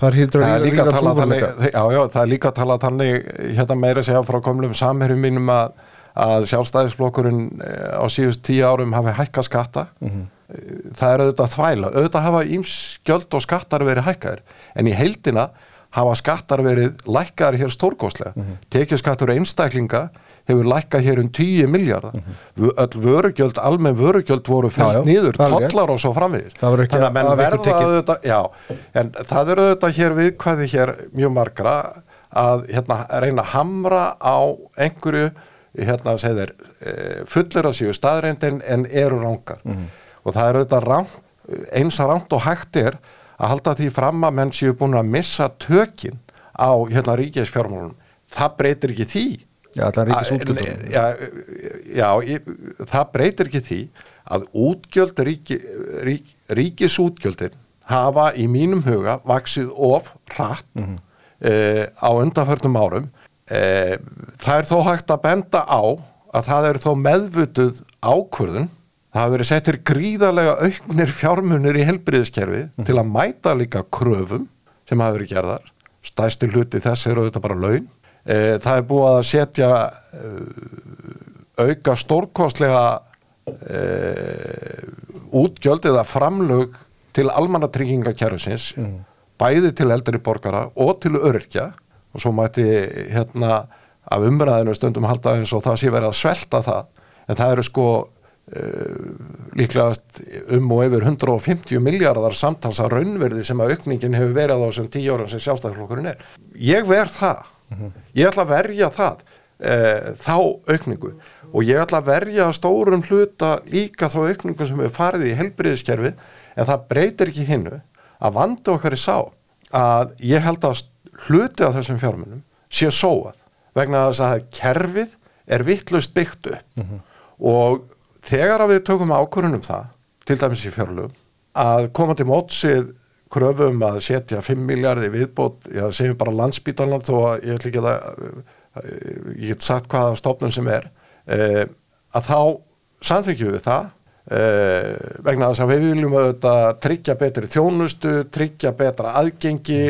það er, líka að tala þannig já, já, það er líka að tala þannig hérna meira segja frá komlum samherjum mínum að, að sjálfstæðisflokkurinn eh, á síðust tíu árum hafi hækka skatta mm -hmm. það er auðvitað þvæla auðvitað hafa ímskjöld og skattar verið hækkaður en í heildina hafa skattar verið lækkaður hér stórgóðslega mm -hmm. tekjuskattur einstaklinga hefur lækkað hér um 10 miljardar mm -hmm. öll vörugjöld, almenn vörugjöld voru fælt nýður, tollar og svo framvegist þannig að menn verða auðvitað já, en það eru auðvitað hér viðkvæði hér mjög margra að hérna, reyna að hamra á einhverju hérna, segðir, e, fullir að séu staðreindin en eru rángar mm -hmm. og það eru auðvitað rán, eins að ránt og hægt er að halda því fram að menn séu búin að missa tökin á hérna ríkisfjármálunum það breytir ekki því Já, já, já ég, það breytir ekki því að útgjöld ríki, rík, ríkisútgjöldin hafa í mínum huga vaksið of rætt mm -hmm. eh, á undanförnum árum. Eh, það er þó hægt að benda á að það er þó meðvutuð ákvörðun. Það hafa verið settir gríðarlega auknir fjármunir í helbriðiskerfi mm -hmm. til að mæta líka kröfum sem hafa verið gerðar. Stæsti hluti þess eru þetta bara laun það er búið að setja e, auka stórkostlega e, útgjöld eða framlög til almannatryggingakerfisins mm. bæði til eldri borgara og til öryrkja og svo mætti hérna af umræðinu stundum halda eins og það sé verið að svelta það en það eru sko uh, líklegast um og yfir 150 miljardar samtals að raunverði sem að aukningin hefur verið á þessum tíu árum sem sjálfstæðarflokkurinn er. Ég verð það. Ég ætla að verja það, uh, þá aukningu. Og ég ætla að verja stórum hluta líka þá aukningu sem hefur farið í helbriðiskerfið en það breytir ekki hinnu að vandi okkar í sá að ég held að hluti af þessum fjármunum sé sóað vegna þess að kerfið er vittlust byggt upp. Og þegar að við tökum ákvörunum það til dæmis í fjárlugum að koma til mótsið kröfum að setja 5 miljardi viðbót, já segjum bara landsbítalan þó að ég ætla ekki að ég get sagt hvaða stofnum sem er. Eh, að þá samþykjum við það eh, vegna þess að við viljum auðvitað tryggja betri þjónustu, tryggja betra aðgengi,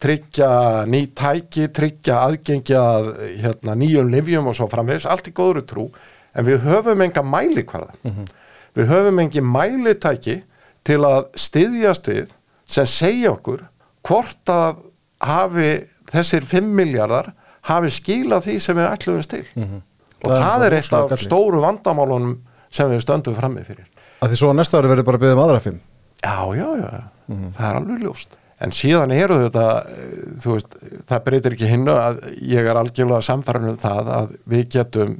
tryggja ný tæki, tryggja aðgengi að hérna, nýjum livjum og svo framvegis, allt í góðru trú. En við höfum enga mælikvarða. Við höfum engi mælitæki til að styðjast við sem segja okkur hvort að hafi þessir 5 miljardar hafi skilað því sem við ætluðumst til. Og Það er það, bara er eitt af galli. stóru vandamálunum sem við stöndum frammi fyrir. Að því svo á næsta ári verður bara að byggja um aðra fimm. Já, já, já, það er alveg ljóst. En síðan eru þetta eh, þú veist, það breytir ekki hinnu að ég er algjörlega samfæran um það að við getum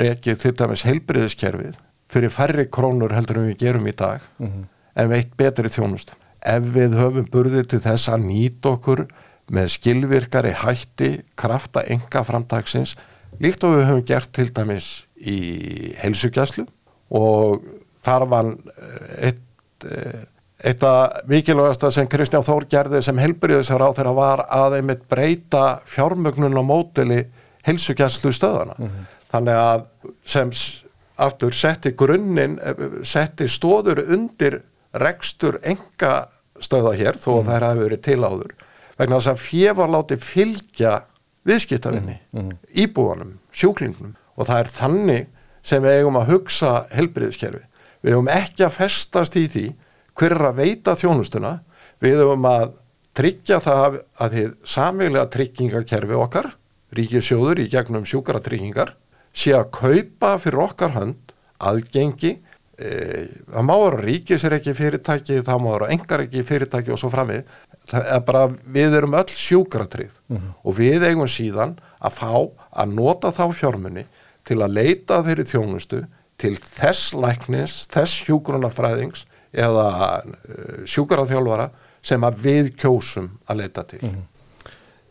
rekið til dæmis heilbriðiskerfið fyrir færri krónur heldur en við gerum í dag en veitt betri þjónust ef við höfum burðið til þess að nýta okkur með skilvirkari hætti krafta enga framtagsins líkt og við höfum gert til dæmis í heilsugjæslu og þar var eitt eh, eitt af mikilvægasta sem Kristján Þór gerði sem helbriðisar á þeirra var að einmitt breyta fjármögnun á mótili heilsugjæslu stöðana þannig að sem aftur setti grunninn eh, setti stóður undir rekstur enga stöða hér þó að þær hafi verið til áður vegna þess að fjö var látið fylgja viðskiptavinni íbúanum, sjúklingnum. Og það er þannig sem við eigum að hugsa helbriðiskerfi við eigum ekki að festast í því hver er að veita þjónustuna. Við eigum að tryggja það að þið samveglega tryggingarkerfi okkar ríkisjóður í gegnum sjúkara tryggingar sé að kaupa fyrir okkar hönd aðgengi það má vera ríkis er ekki fyrirtæki það má vera engar ekki fyrirtæki og svo er bara við erum öll sjúkratrið og við eigum síðan að fá að nota þá fjármunni til að leita þeirri þjónustu til þess læknis, þess hjúgrunafræðings eða uh, sjúkaraþjálfara sem að við kjósum að leita til.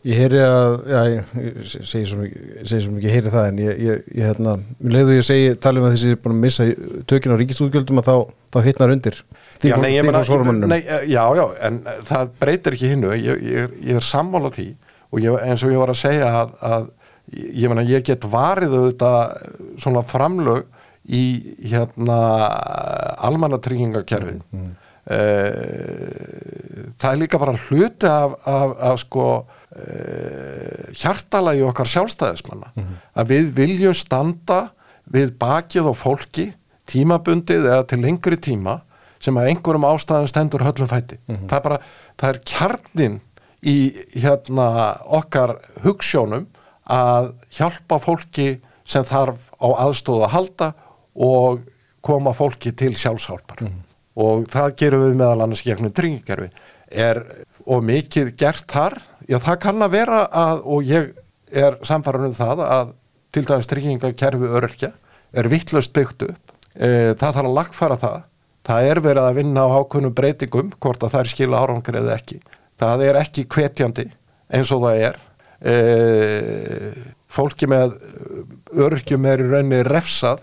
Ég heyri að, já, ég, segi svo mikið, ég heyri það en ég, ég, ég hérna, mér leiðu ég segi, tala um að þessi er búin að missa tökin á ríkistúðgjöldum að þá, þá hittnar undir. Þingflokksformannum. nei, eh, já, já, en eh, það breytir ekki hinnu, ég, ég, ég er sammála því og ég, eins og ég var að segja að, að ég meina, ég get varið auðvitað svona framlög í hérna almannatryggingakerfið mm. það er líka bara hluti af, af, af sko uh, hjartalagi okkar sjálfstæðismanna að við viljum standa við bakið og fólki tímabundið eða til lengri tíma sem að einhverjum ástæðum stendur höllum fæti. Það er bara, það er kjarnin í hérna okkar hugssjónum að hjálpa fólki sem þarf á aðstóð að halda og koma fólki til sjálfsálpar. Og það gerum við meðal annars gegnum tryggingarfi. Er og mikið gert þar? Já, það kann að vera að, og ég er samfæranum það að til dæmis tryggingarkerfi öryrkja er vittlust byggt upp. E, það þarf að lagfæra það. Það er verið að vinna á ákveðnum breytingum hvort að það er skila árangri eða ekki. Það er ekki hvetjandi eins og það er. E, fólki með öryrkjum er í rauninni refsað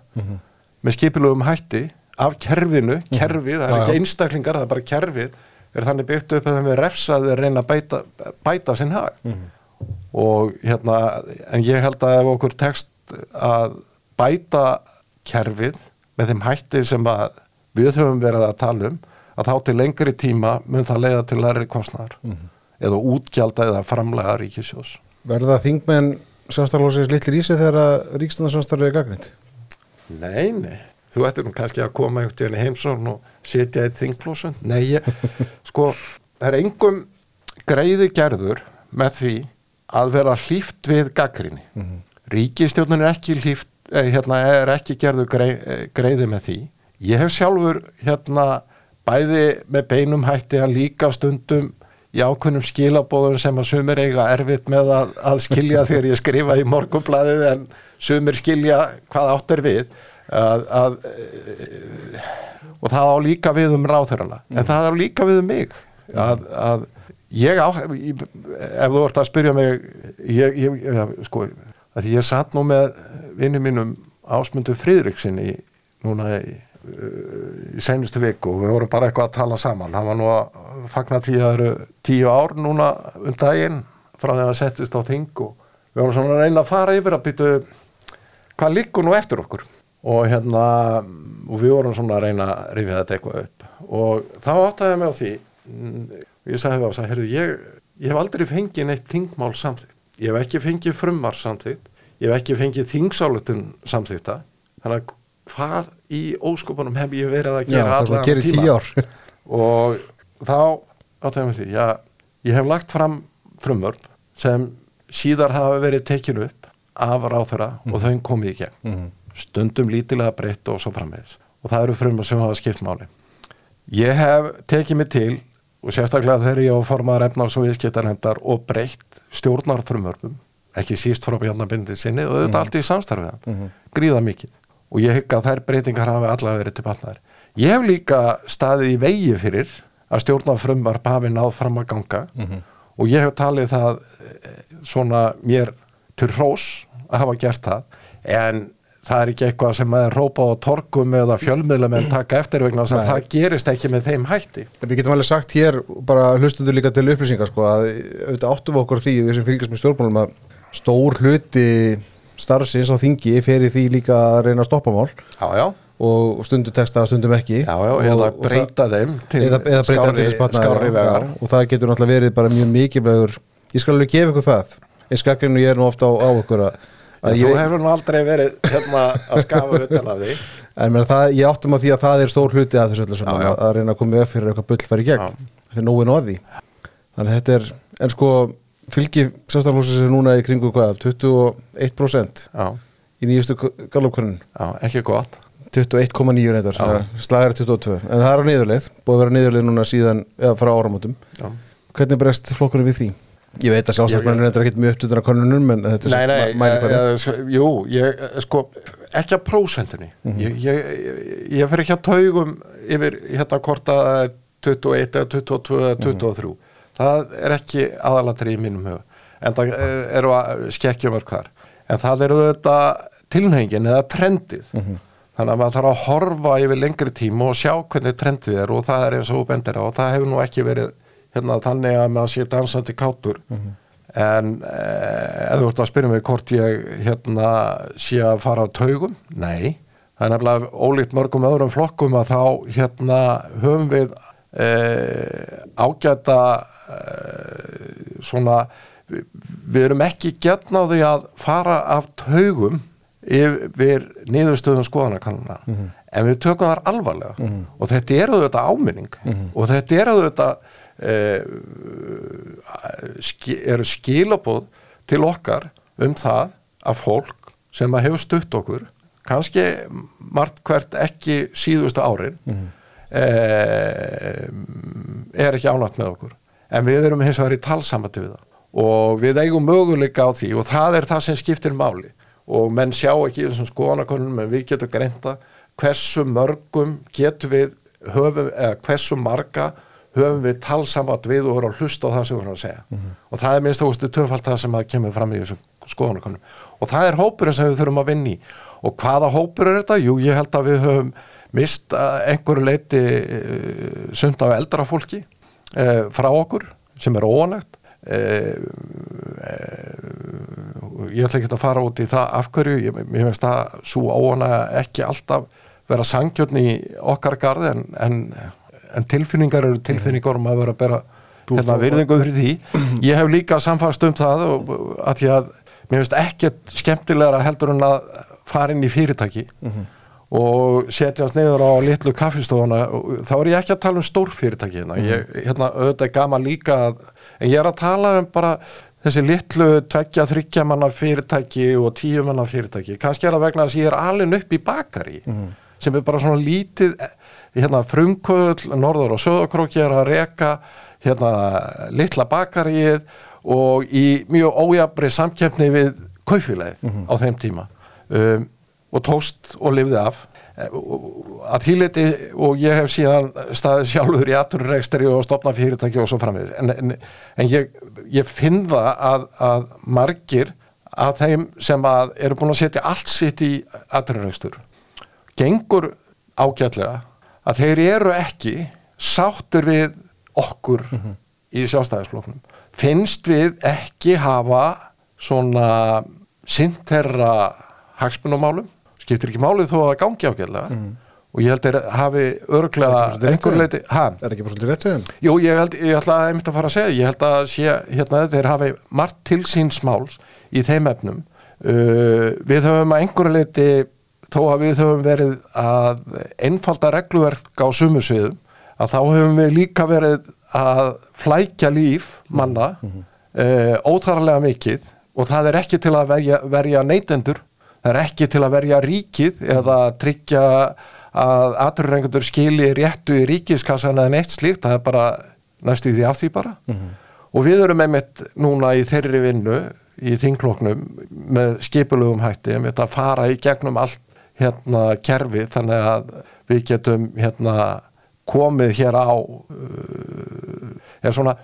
með skipilugum hætti af kerfinu, kerfið, það er ekki einstaklingar, það er bara kerfið er þannig byggt upp að þeim er refsað að reyna að bæta, bæta sinn hag. Og hérna en ég held að ef okkur tekst að bæta kerfið með þeim hætti sem að við höfum verið að tala um að þá til lengri tíma mun það leiða til læri kostnar eða útgjalda eða framlega ríkisjós Verða þingmenn samstarflósins litlir í sig þegar að ríkstundarsamstarfið er gagnrind? Nei, nei, þú ættir nú kannski að koma veginn í heimsón og setja eitt þingflósun Nei, sko, það er engum greiði gerður með því að vera hlýft við gaggrinni. Mm Ríkistjórnin er ekki hlýft, eh, hérna, er ekki gerður grei, eh, greiði með því. Ég hef sjálfur hérna bæði með beinum hætti að líka stundum í ákveðnum skilabóðum sem að sumir eiga erfitt með að, að skilja þegar ég skrifa í morgunblæðið en sumir skilja hvað átt er við að, að, og það á líka við um ráþurana mm. en það á líka við um mig. Að, að ég á ef þú vart að spyrja mig ég, ég, sko, að ég satt nú með vinnum mínum ásmundu Fridriksinni núna í, í senustu viku og við vorum bara eitthvað að tala saman. Hann var nú að fagna tíu, tíu ár núna um daginn frá að það settist á ting og við vorum svona að reyna að fara yfir að byttu hvað líkur nú eftir okkur og hérna og við vorum svona að reyna að rifja þetta eitthvað upp. Og þá áttaði ég mig á því mm, ég sagði og sagði, ég, ég hef aldrei fengið neitt þingmál samþýtt ég hef ekki fengið frumar samþýtt ég hef ekki fengið þingsáletun samþýtta þannig að hvað í óskopunum hef ég verið að gera allavega tíma og þá áttaði ég mig því, já, ég hef lagt fram frumvörn sem síðar hafa verið tekinu upp af ráþöra mm. og þau komið í gegn. Mm stundum lítilega breytt og svo frammeðis og það eru frumar sem hafa skipt máli. Ég hef tekið mig til og sérstaklega þegar ég á formaðar efnáðs og viðskiptarhendar og breytt stjórnar frumvörfum ekki síst frá bjarnabindið sinni og þetta mm. allt í samstarfiðan mm -hmm. gríða mikið. Og ég hygg að þær breytingar hafi allavega verið til batnaðar. Ég hef líka staðið í vegi fyrir að stjórnar frumvar hafi náð fram að ganga. Mm -hmm. og ég hef talið það eh, svona mér til hrós að hafa gert það. En það er ekki eitthvað sem maður rópa á torkum eða fjölmiðlumenn taka eftir vegna sem það gerist ekki með þeim hætti. Við getum alveg sagt hér, bara hlustundur líka til upplýsingar sko, að auðvitað áttum við okkur því við sem fylgjast með stjórnmálum að stór hluti starfsins á þingi í því líka að reyna að stoppa mál. Já, já. og stundum texta, stundum ekki. Já, eða og, breyta og þeim til eða, eða skári, skári vegar. Og það getur náttúrulega verið bara mjög mikilvægur ég skal alveg gefa ykkur það. Eins skakkrinu ég er nú ofta á, á okkur að Þú hefur nú aldrei verið hérna að skafa utan af því. En það, ég áttum að því að það er stór hluti að þessu öllu saman, að, að reyna að koma upp fyrir eitthvað bull í gegn, þetta er nógu nóði þannig að þetta er, en sko fylgi sérstaflósins er núna í kringu hvað, 21% Já. í nýjustu galopkvörnun Já, ekki gott. 21,9 reyndar, slagar 22 en það er á niðurleið, búið að vera niðurleið núna síðan, eða frá áramótum. Hvernig bregst flokkurinn við því? Ég veit að sjálfstakmennir er ekkert mjög upptöðun á konunum en þetta er nei, nei, mæli uh, Jú, ég, sko, ekki að prósentinni mm -hmm. ég, ég, ég fer ekki að taugum yfir hérna hvort að 21 eða 22 eða 23 mm -hmm. það er ekki aðalatri í mínum hug en það eru að skekkjum örk þar en það eru þetta tilnefingin eða trendið mm -hmm. þannig að maður þarf að horfa yfir lengri tíma og sjá hvernig trendið er og það er eins og bendir og það hefur nú ekki verið hérna þannig að maður sé dansandi kátur mm -hmm. en eh, ef þú ert að spyrja mig hvort ég hérna sé að fara á taugum, nei það er nefnilega ólíkt mörgum öðrum flokkum að þá hérna höfum við eh, ágæta eh, svona við, erum ekki getna á því að fara af taugum yfir niðurstöðum skoðanakanuna mm -hmm. en við tökum þar alvarlega mm -hmm. og þetta er auðvitað áminning mhm. og þetta er auðvitað Eh, eru skilabóð til okkar um það að fólk sem að hefur stutt okkur kannski margt hvert ekki síðustu árin mm -hmm. er ekki ánægt með okkur. En við erum hins vegar í talsamati við það. Og við eigum möguleika á því og það er það sem skiptir máli. Og menn sjá ekki þessum skoðanakonum en við getum greinta hversu mörgum getum við höfum, eða hversu marga höfum við talsamat við og vorum að hlusta á það sem við vorum að segja mm -hmm. og það er minnst ástu töfald það sem að kemur fram í þessum skoðanakonum og það er hópurinn sem við þurfum að vinni og hvaða hópur er þetta? Jú, ég held að við höfum mist einhverju leiti e, sund af eldra fólki e, frá okkur sem er óanægt e, ég ætla ekki að fara út í það afhverju, ég, ég finnst að svo óanæg ekki alltaf vera sangjörn í okkar garði en, en en tilfinningar eru tilfinningar um að vera að bera hérna, virðingu fyrir því. Ég hef líka samfast um það og, að því að mér finnst ekkert skemmtilegra heldur en að fara inn í fyrirtæki mm -hmm. og setjast niður á litlu kaffistofuna. Og þá er ég ekki að tala um stórfyrirtæki hérna, ég, hérna auðvitað er gaman líka að, en ég er að tala um bara þessi litlu tveggja, þryggja manna fyrirtæki og tíu manna fyrirtæki. Kannski er það vegna að ég er alveg upp í bakari sem er bara svona lítið hérna frumkvöld norður og söðakróki er að reka hérna litla bakarið og í mjög ójabri samkjöfni við kaufélagið á þeim tíma. Um, og tóst og lifði af. Að þýleiti og ég hef síðan staðið sjálfur í aturreikstari og stopna fyrirtæki og svo framvegis. En, en, en ég, ég finn það að, að margir að þeim sem að eru búin að setja allt sitt í aturreiktur gengur ágætlega að þeir eru ekki sáttur við okkur í sjálfstæðisfloknum finnst við ekki hafa svona sinterra hagsmunumálum skiptir ekki málið þó að það gangi ágætlega. Og ég held að hafi örglega einhver leiti, ha? Er ekki bara svolítið rétt við þeim? Jú, ég held, ég að einmitt að fara að segja, ég held að sé, hérna, þeir hafi margt til síns máls í þeim efnum. Uh, við höfum að einhverju leiti þó að við höfum verið að einfalda regluverk á sumu sviðum að þá höfum við líka verið að flækja líf manna uh, óþarlega mikið. Og það er ekki til að verja, verja neytendur það er ekki til að verja ríkið eða tryggja að aturrengundur skili réttu í ríkiskassan eða neitt slíkt, það er bara næstu því af því bara. Og við erum einmitt núna í þeirri vinnu í þingloknum með skipulugum hætti einmitt að fara í gegnum allt hérna kerfi þannig að við getum hérna komið hér á uh, er svona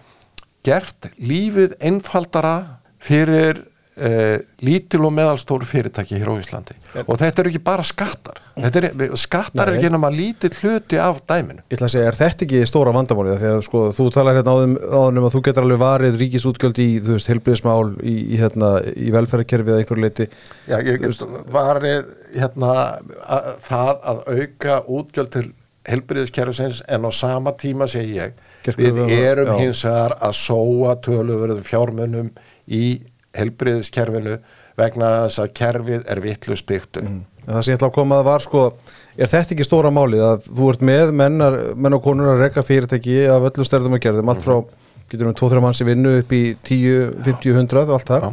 gert lífið einfaldara fyrir uh, lítil og meðalstóru fyrirtæki hér á Íslandi og þetta eru ekki bara skattar er, skattar Nei. er ekki nema lítill hluti af dæminu Ég ætla að segja, er þetta ekki stóra vandamálið? Því að sko, þú talar hérna áðum, áðum um að þú getur alveg varið ríkisútgjöld í, þú veist, helbriðismál í, í, hérna, í velferðarkerfið eða einhverju leiti. Já, ég get varið hérna að, það að auka útgjöld til helbriðiskerfisins en á sama tíma segi ég við um- erum hins vegar að sóa töluverðum fjármunum í helbriðiskerfinu vegna þess að kerfið er vittlust byggt upp. En það sem ég ætla að koma að var sko, er þetta ekki stóra málið að þú ert með mennar, menn og konur að rekka fyrirtæki af öllu stærðum að gerðum, allt frá, getur við 2-3 manns í vinnu upp í 10, 50, 100 og allt það.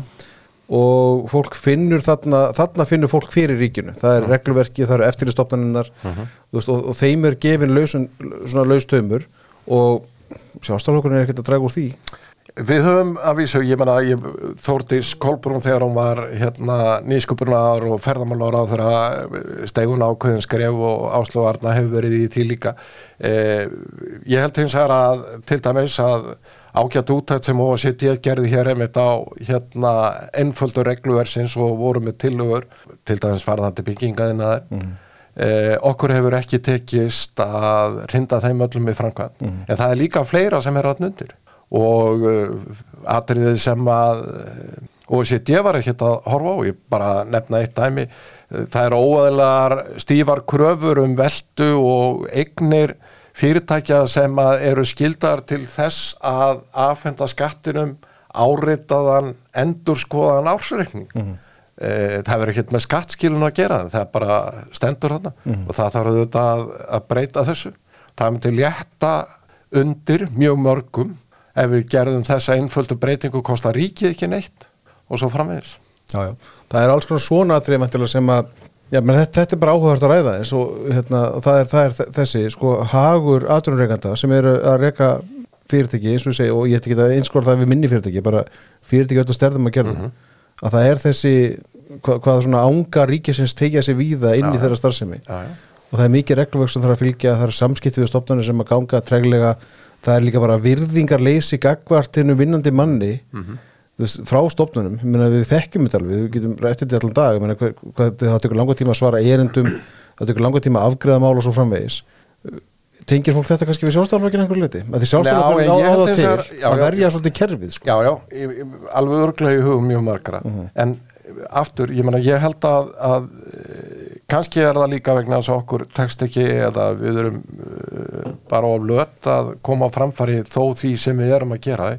Og fólk finnur þarna, þarna finnur fólk fyrir ríkinu. Það er regluverki, það eru eftirlistofnaninnar veist, og, og þeim er gefin lausun, svona laustömmur og sjálfstaflokkurinn er ekkert að draga úr því. Við höfum að vísu, ég menna, Þórdís Kolbrún þegar hún var hérna nýsköpunar og ferðamálar á þeirra stegun ákveðin skref og áslöfarna hefur verið í því líka. Eh, ég held hins vegar að til dæmis að ágætt útætt sem OECD gerði hér einmitt á hérna ennföldu regluversins og voru með tillögur, til dæmis farðandi byggingaðina þær. Eh, okkur hefur ekki tekist að rinda þeim öllum í framkvæmt en það er líka fleira sem er að undir og uh, atriðið sem að uh, OECD var ekkert að horfa á, ég bara nefna eitt dæmi, það er óæðilegar stífar kröfur um veldu og eignir fyrirtækja sem eru skildar til þess að afhenda skattinum áritaðan endurskoðan ársreikning. Eh, það verður ekkert með skattskilun að gera það er bara stendur þarna. Og það þarf auðvitað að, breyta þessu. Það myndi létta undir mjög mörgum ef við gerðum þessa einföldu breytingu kostar ríkið ekki neitt? Og svo framvegis. Já, já. Það er alls konar svona atrið mæntilega sem að Já, menn þetta, þetta er bara áhugavert að ræða eins og hérna, það, er, það er þessi sko hagur atvinnureikanda sem eru að reka fyrirtæki eins og ég segi og ég ætti ekki að einskóra það við minni fyrirtæki bara fyrirtæki öll að stærðum að gera að það er þessi hvað, hvað svona ánga ríkisins tekja sér víða inn í Já, þeirra starfsemi. Já, og það er mikið regluvöks sem þarf að fylgja það er samskipti við stofnarnir sem að ganga treglega það er líka bara virðingarleysi gagvartinu vinnandi manni Mhm. þú veist, frá stofnunum við þekkjum þetta alveg, við getum rættið þetta allan dag meina, hvað, hvað, það tekur langa tíma að svara erindum það tekur langa tíma að afgreða mál og svo framvegis tengir fólk þetta kannski við sjálfstaflokkin einhverju leiti að því Já, sjálfstaflokkin en á, ég á held það hins til vegar- já, að já. verja svolítið kerfið sko. Já, já, ég- alveg örglega í hugum mjög margra en aftur, ég meina ég held að, að kannski er það líka vegna þess að okkur tekst ekki eða við erum uh, bara of löt að koma á framfæri þó því sem við erum að gera.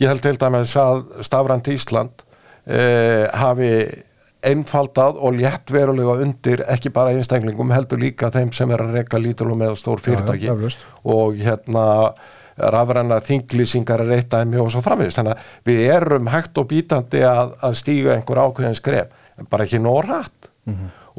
Ég held til dæmis að Stafrand Ísland uh, hafi einfaldað og létt verulega undir ekki bara einstaklingum heldur líka þeim sem er að reyka lítil og meðal fyrirtæki Já, já, eflaust. og hérna rafræna þinglýsingar er eitt dæmi og svo framvegist þannig að við erum hægt og bítandi að, að stíga einhver ákveðin skref en bara ekki nórætt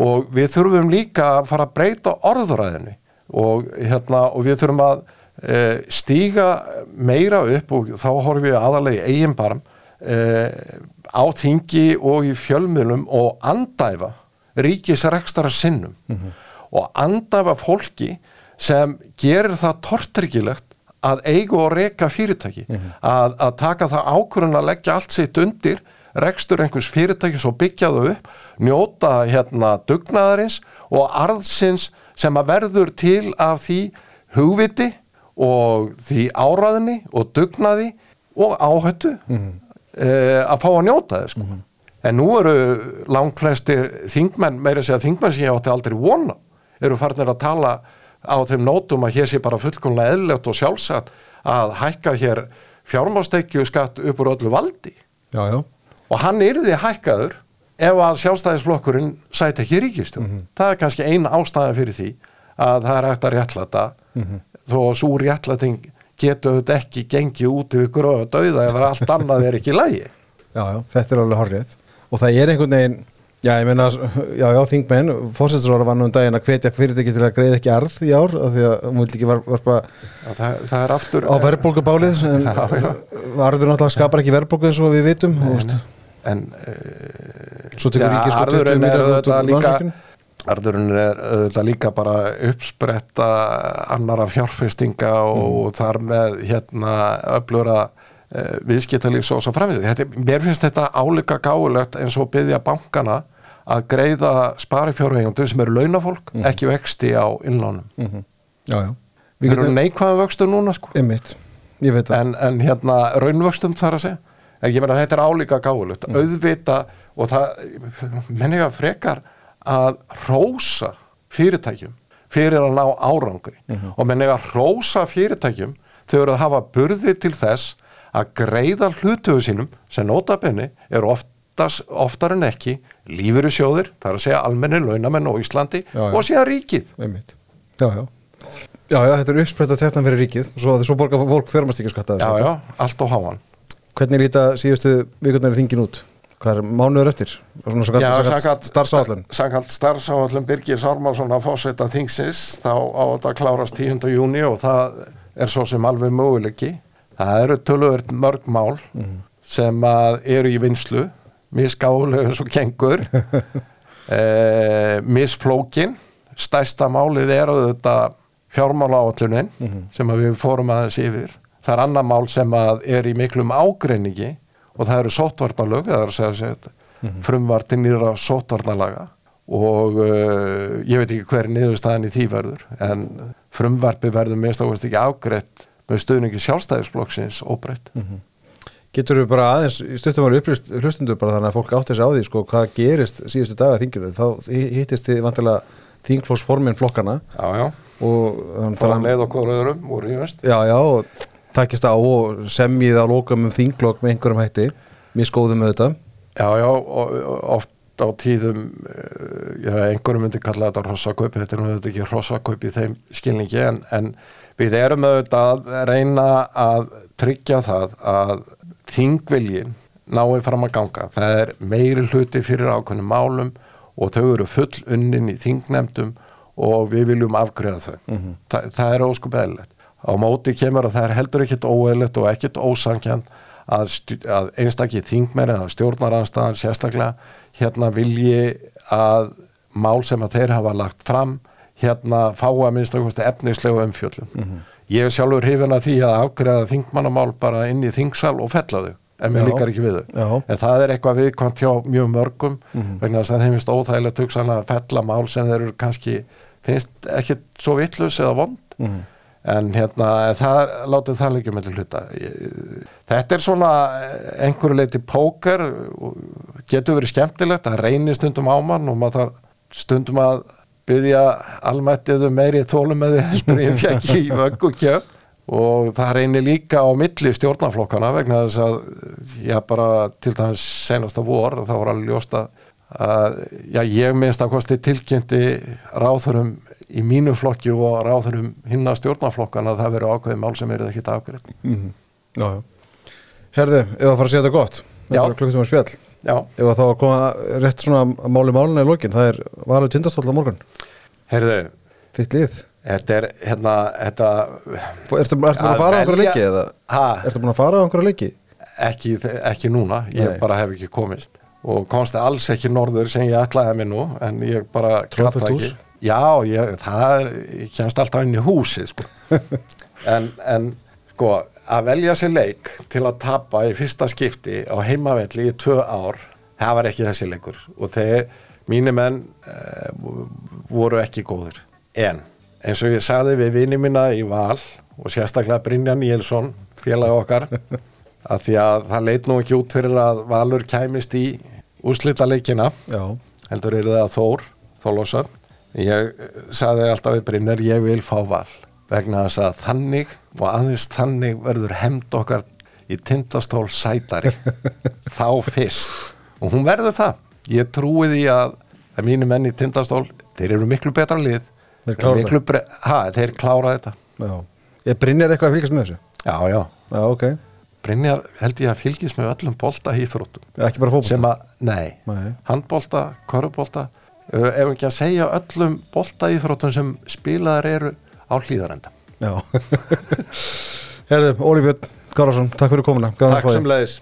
og við þurfum líka að fara að breyta orðuræðinni og, hérna, og við þurfum að e, stíga meira upp og þá horfum við aðalegi eigin barm e, á þingi og í fjölmiðlum og andæfa ríkisrekstara sinnum. Og andæfa fólki sem gerir það tortryggilegt að eigu og reka fyrirtæki. Að, að taka það ákvörðun að leggja allt sitt undir rekstur einhvers fyrirtækis og byggja þau upp njóta hérna dugnaðarins og arðsins sem að verður til af því hugviti og því áraðinni og dugnaði og áhættu mm. að fá að njóta þau sko. Mm. En nú eru langt flestir þingmenn, meira segja þingmenn sem ég átti aldrei vona, eru farnir að tala á þeim nótum að hér sé bara fullkomlega eðlert og sjálfsagt að hækka hér fjármástekju skatt upp úr öllu valdi. Já, já. Og hann yrði hækkaður ef að sjálfstæðisflokkurinn sæti ekki ríkistjón. Mm -hmm. Það er kannski eina ástæðan fyrir því að það er hægt að réttlata mm -hmm. þó að svo réttlating getur þetta ekki gengið út yfir gróða döða ef allt annað er ekki lægi. Já, já, þetta er alveg horrið og það er einhvern veginn Já, ég meina, já, já, þingmenn, fórsættisróra var nú um daginn að hvetja fyrirtæki til að greiða ekki arð í ár, af því að vil ekki var, var bara já, það, það er aftur á verðbólgabálið, en arður náttúrulega skapar ekki verðbólgu eins og við vitum, þú veist. En, e, svo tekur ríkis sko 20 miljóður út úr landsökun. Arðurinn er auðvitað líka bara uppspretta annara fjárfestinga og mm. þar með hérna öflura uh, viðskiptalífs og svo framvið. Mér finnst þetta álika gáulegt eins og byggja bankana að greiða sparifjárvegjandum sem eru launafólk, mm. ekki vexti á innlánum. Mm -hmm. Já, já. Við erum neikvæða vöxtu núna sko. Einmitt, ég veit það. En, en hérna raunvöxtum þar að segja. En ég meina þetta er álíka gáðulegt. Mm. Auðvita og það, menniga frekar að rósa fyrirtækjum fyrir að ná árangri. -hmm. Og menniga rósa fyrirtækjum þau eru að hafa burði til þess að greiða hlutuðu sínum sem notabenni er oftast, oftar en ekki lífuru sjóðir, það er að segja almenni launamenn og Íslandi Já, já. og síðan ríkið. Já, já. Já, já, þetta er uppspretta þetta fyrir ríkið svo, svo borgar fólk fjármastíkjaskatta Já, já, allt á háan. Hvernig líta síðustu vikurnar í þingin út? Hvað er mánuður eftir? Starfsáallun Sankalt starfsáallun Birgir Sármálsson að fósetta þingsins þá á þetta klárast 10. júni og það er svo sem alveg möguleiki það eru tölvöld mörg mál mm -hmm. sem eru í vinslu misgálega eins og kengur e, misflókin stæsta málið er auðvitað fjármála áallunin mm -hmm. sem við fórum aðeins yfir það er annar mál sem að er í miklum ágreiningi og það eru sótvarnalög það er að segja sér mm -hmm. frumvarti nýra sótvarnalaga og uh, ég veit ekki hver niðurstaðan í því verður en frumvarpi verður minnst ákveðst ekki ágreitt með stöðningi sjálfstæðisflokksins óbreytt. Mm -hmm. Getur við bara aðeins, stuttum ára upplýst hlustundur bara þannig að fólk átti þessi á því sko hvað gerist síðustu daga þingjurðu, þá hittist þið vantilega þingflóksformin flokkana Já, já, fara með okkur öðrum úr í vest Já, já, og takist á og semjið á lókum um þinglokk með einhverjum hætti, mér skóðum með þetta Já, já, oft á tíðum já, einhverjum myndi kalla þetta rossakaupi, þetta er náttúrulega ekki rossakaupi í þeim skilningi en, en við erum auðvitað að reyna að tryggja það að þingviljin náið fram að ganga. Það er meiri hluti fyrir ákveðnum málum og þau eru full unnin í þingnemdum og við viljum afgreða þau. Mm -hmm. Þa, það er óskup eðlilegt. Á móti kemur að það er heldur ekkit óeðlilegt og ekkit ósankjant að, að einstakið þingmenn eða stjórnaranstæðan sérstaklega hérna vilji að mál sem að þeir hafa lagt fram hérna fá að minnst okkur efnislegu umfjöldum. Mm -hmm. Ég er sjálfur hrifin að því að afgreða þingmannamál bara inn í þingsal og fella þau, en mér líkar ekki við þau. Já. En það er eitthvað viðkvæmt hjá mjög mörgum, mm -hmm. vegna þess að þeim finnst óþægilegt hugsanlega að fella mál sem þeir eru kannski, finnst ekki svo vittlus eða vond. Mm -hmm. En hérna, það látum það líka með hluta. Þetta er svona einhverju leiti póker, getur verið skemmtilegt, það reynir stundum á mann og maður þarf stundum að byggja almættiðu meiri þólum með því ég og það reynir líka á milli stjórnaflokkana vegna þess að já bara til dæmis senasta vor þá var alveg ljóst að að já, ég minnst að kosti tilkynnti ráðurum í mínum flokki og ráðurum hinna stjórnarflokkana að það verður ákveðið mál sem eru ekki afgreitt. Mm Já, já. Herðu, ef að fara að segja þetta gott. Þetta er klukkutum að spjall. Já, Ef að þá að koma rétt svona að máli máluna í lokin? Það er valið tindastóll á morgun. Heyrðu Þitt lið. Þetta er hérna þetta, Ertu, ertu búin að Að fara á einhverja leiki Ertu búin að fara á einhverja leiki? ekki, ekki núna ég Nei. bara hef ekki komist. Og komst alls ekki norður sem ég ætlaði mér nú en ég bara það hús? ekki já, ég, það kemst alltaf inn í húsi sko. en, en sko að velja sér leik til að tapa í fyrsta skipti á heimavelli í tvö ár það var ekki þessi leikur. Og þeir, mínu menn e, voru ekki góður en eins og ég sagði við vini mína í val og sérstaklega Brynjan Níelsson félag okkar að því að það leit nú ekki út fyrir að Valur kæmist í úrslita leikina heldur er það Þór Þólósson ég sagði alltaf við Brynjar ég vil fá val vegna þess að þannig og aðeins þannig verður hemd okkar í tindastól sætari. Þá fyrst. Og hún verður það. Ég trúi því að, að mínu menn í tindastól þeir eru miklu betra lið. Þeir klára miklu bre... ha, þeir klára þetta. Já. Ég Brynjar eitthvað að fylgjast með þessu? já, já, Já, ok. Brynjar held ég að fylgist með öllum bolta hýþróttum Ekki bara að, nei, Nei. handbolta, korfubolta ef ekki að segja öllum bolta íþróttum sem spilaðar eru á hlýðarenda Já. Herðu, Óli Björn Gárason, takk fyrir komuna. Að Takk fá þig. sem leiðis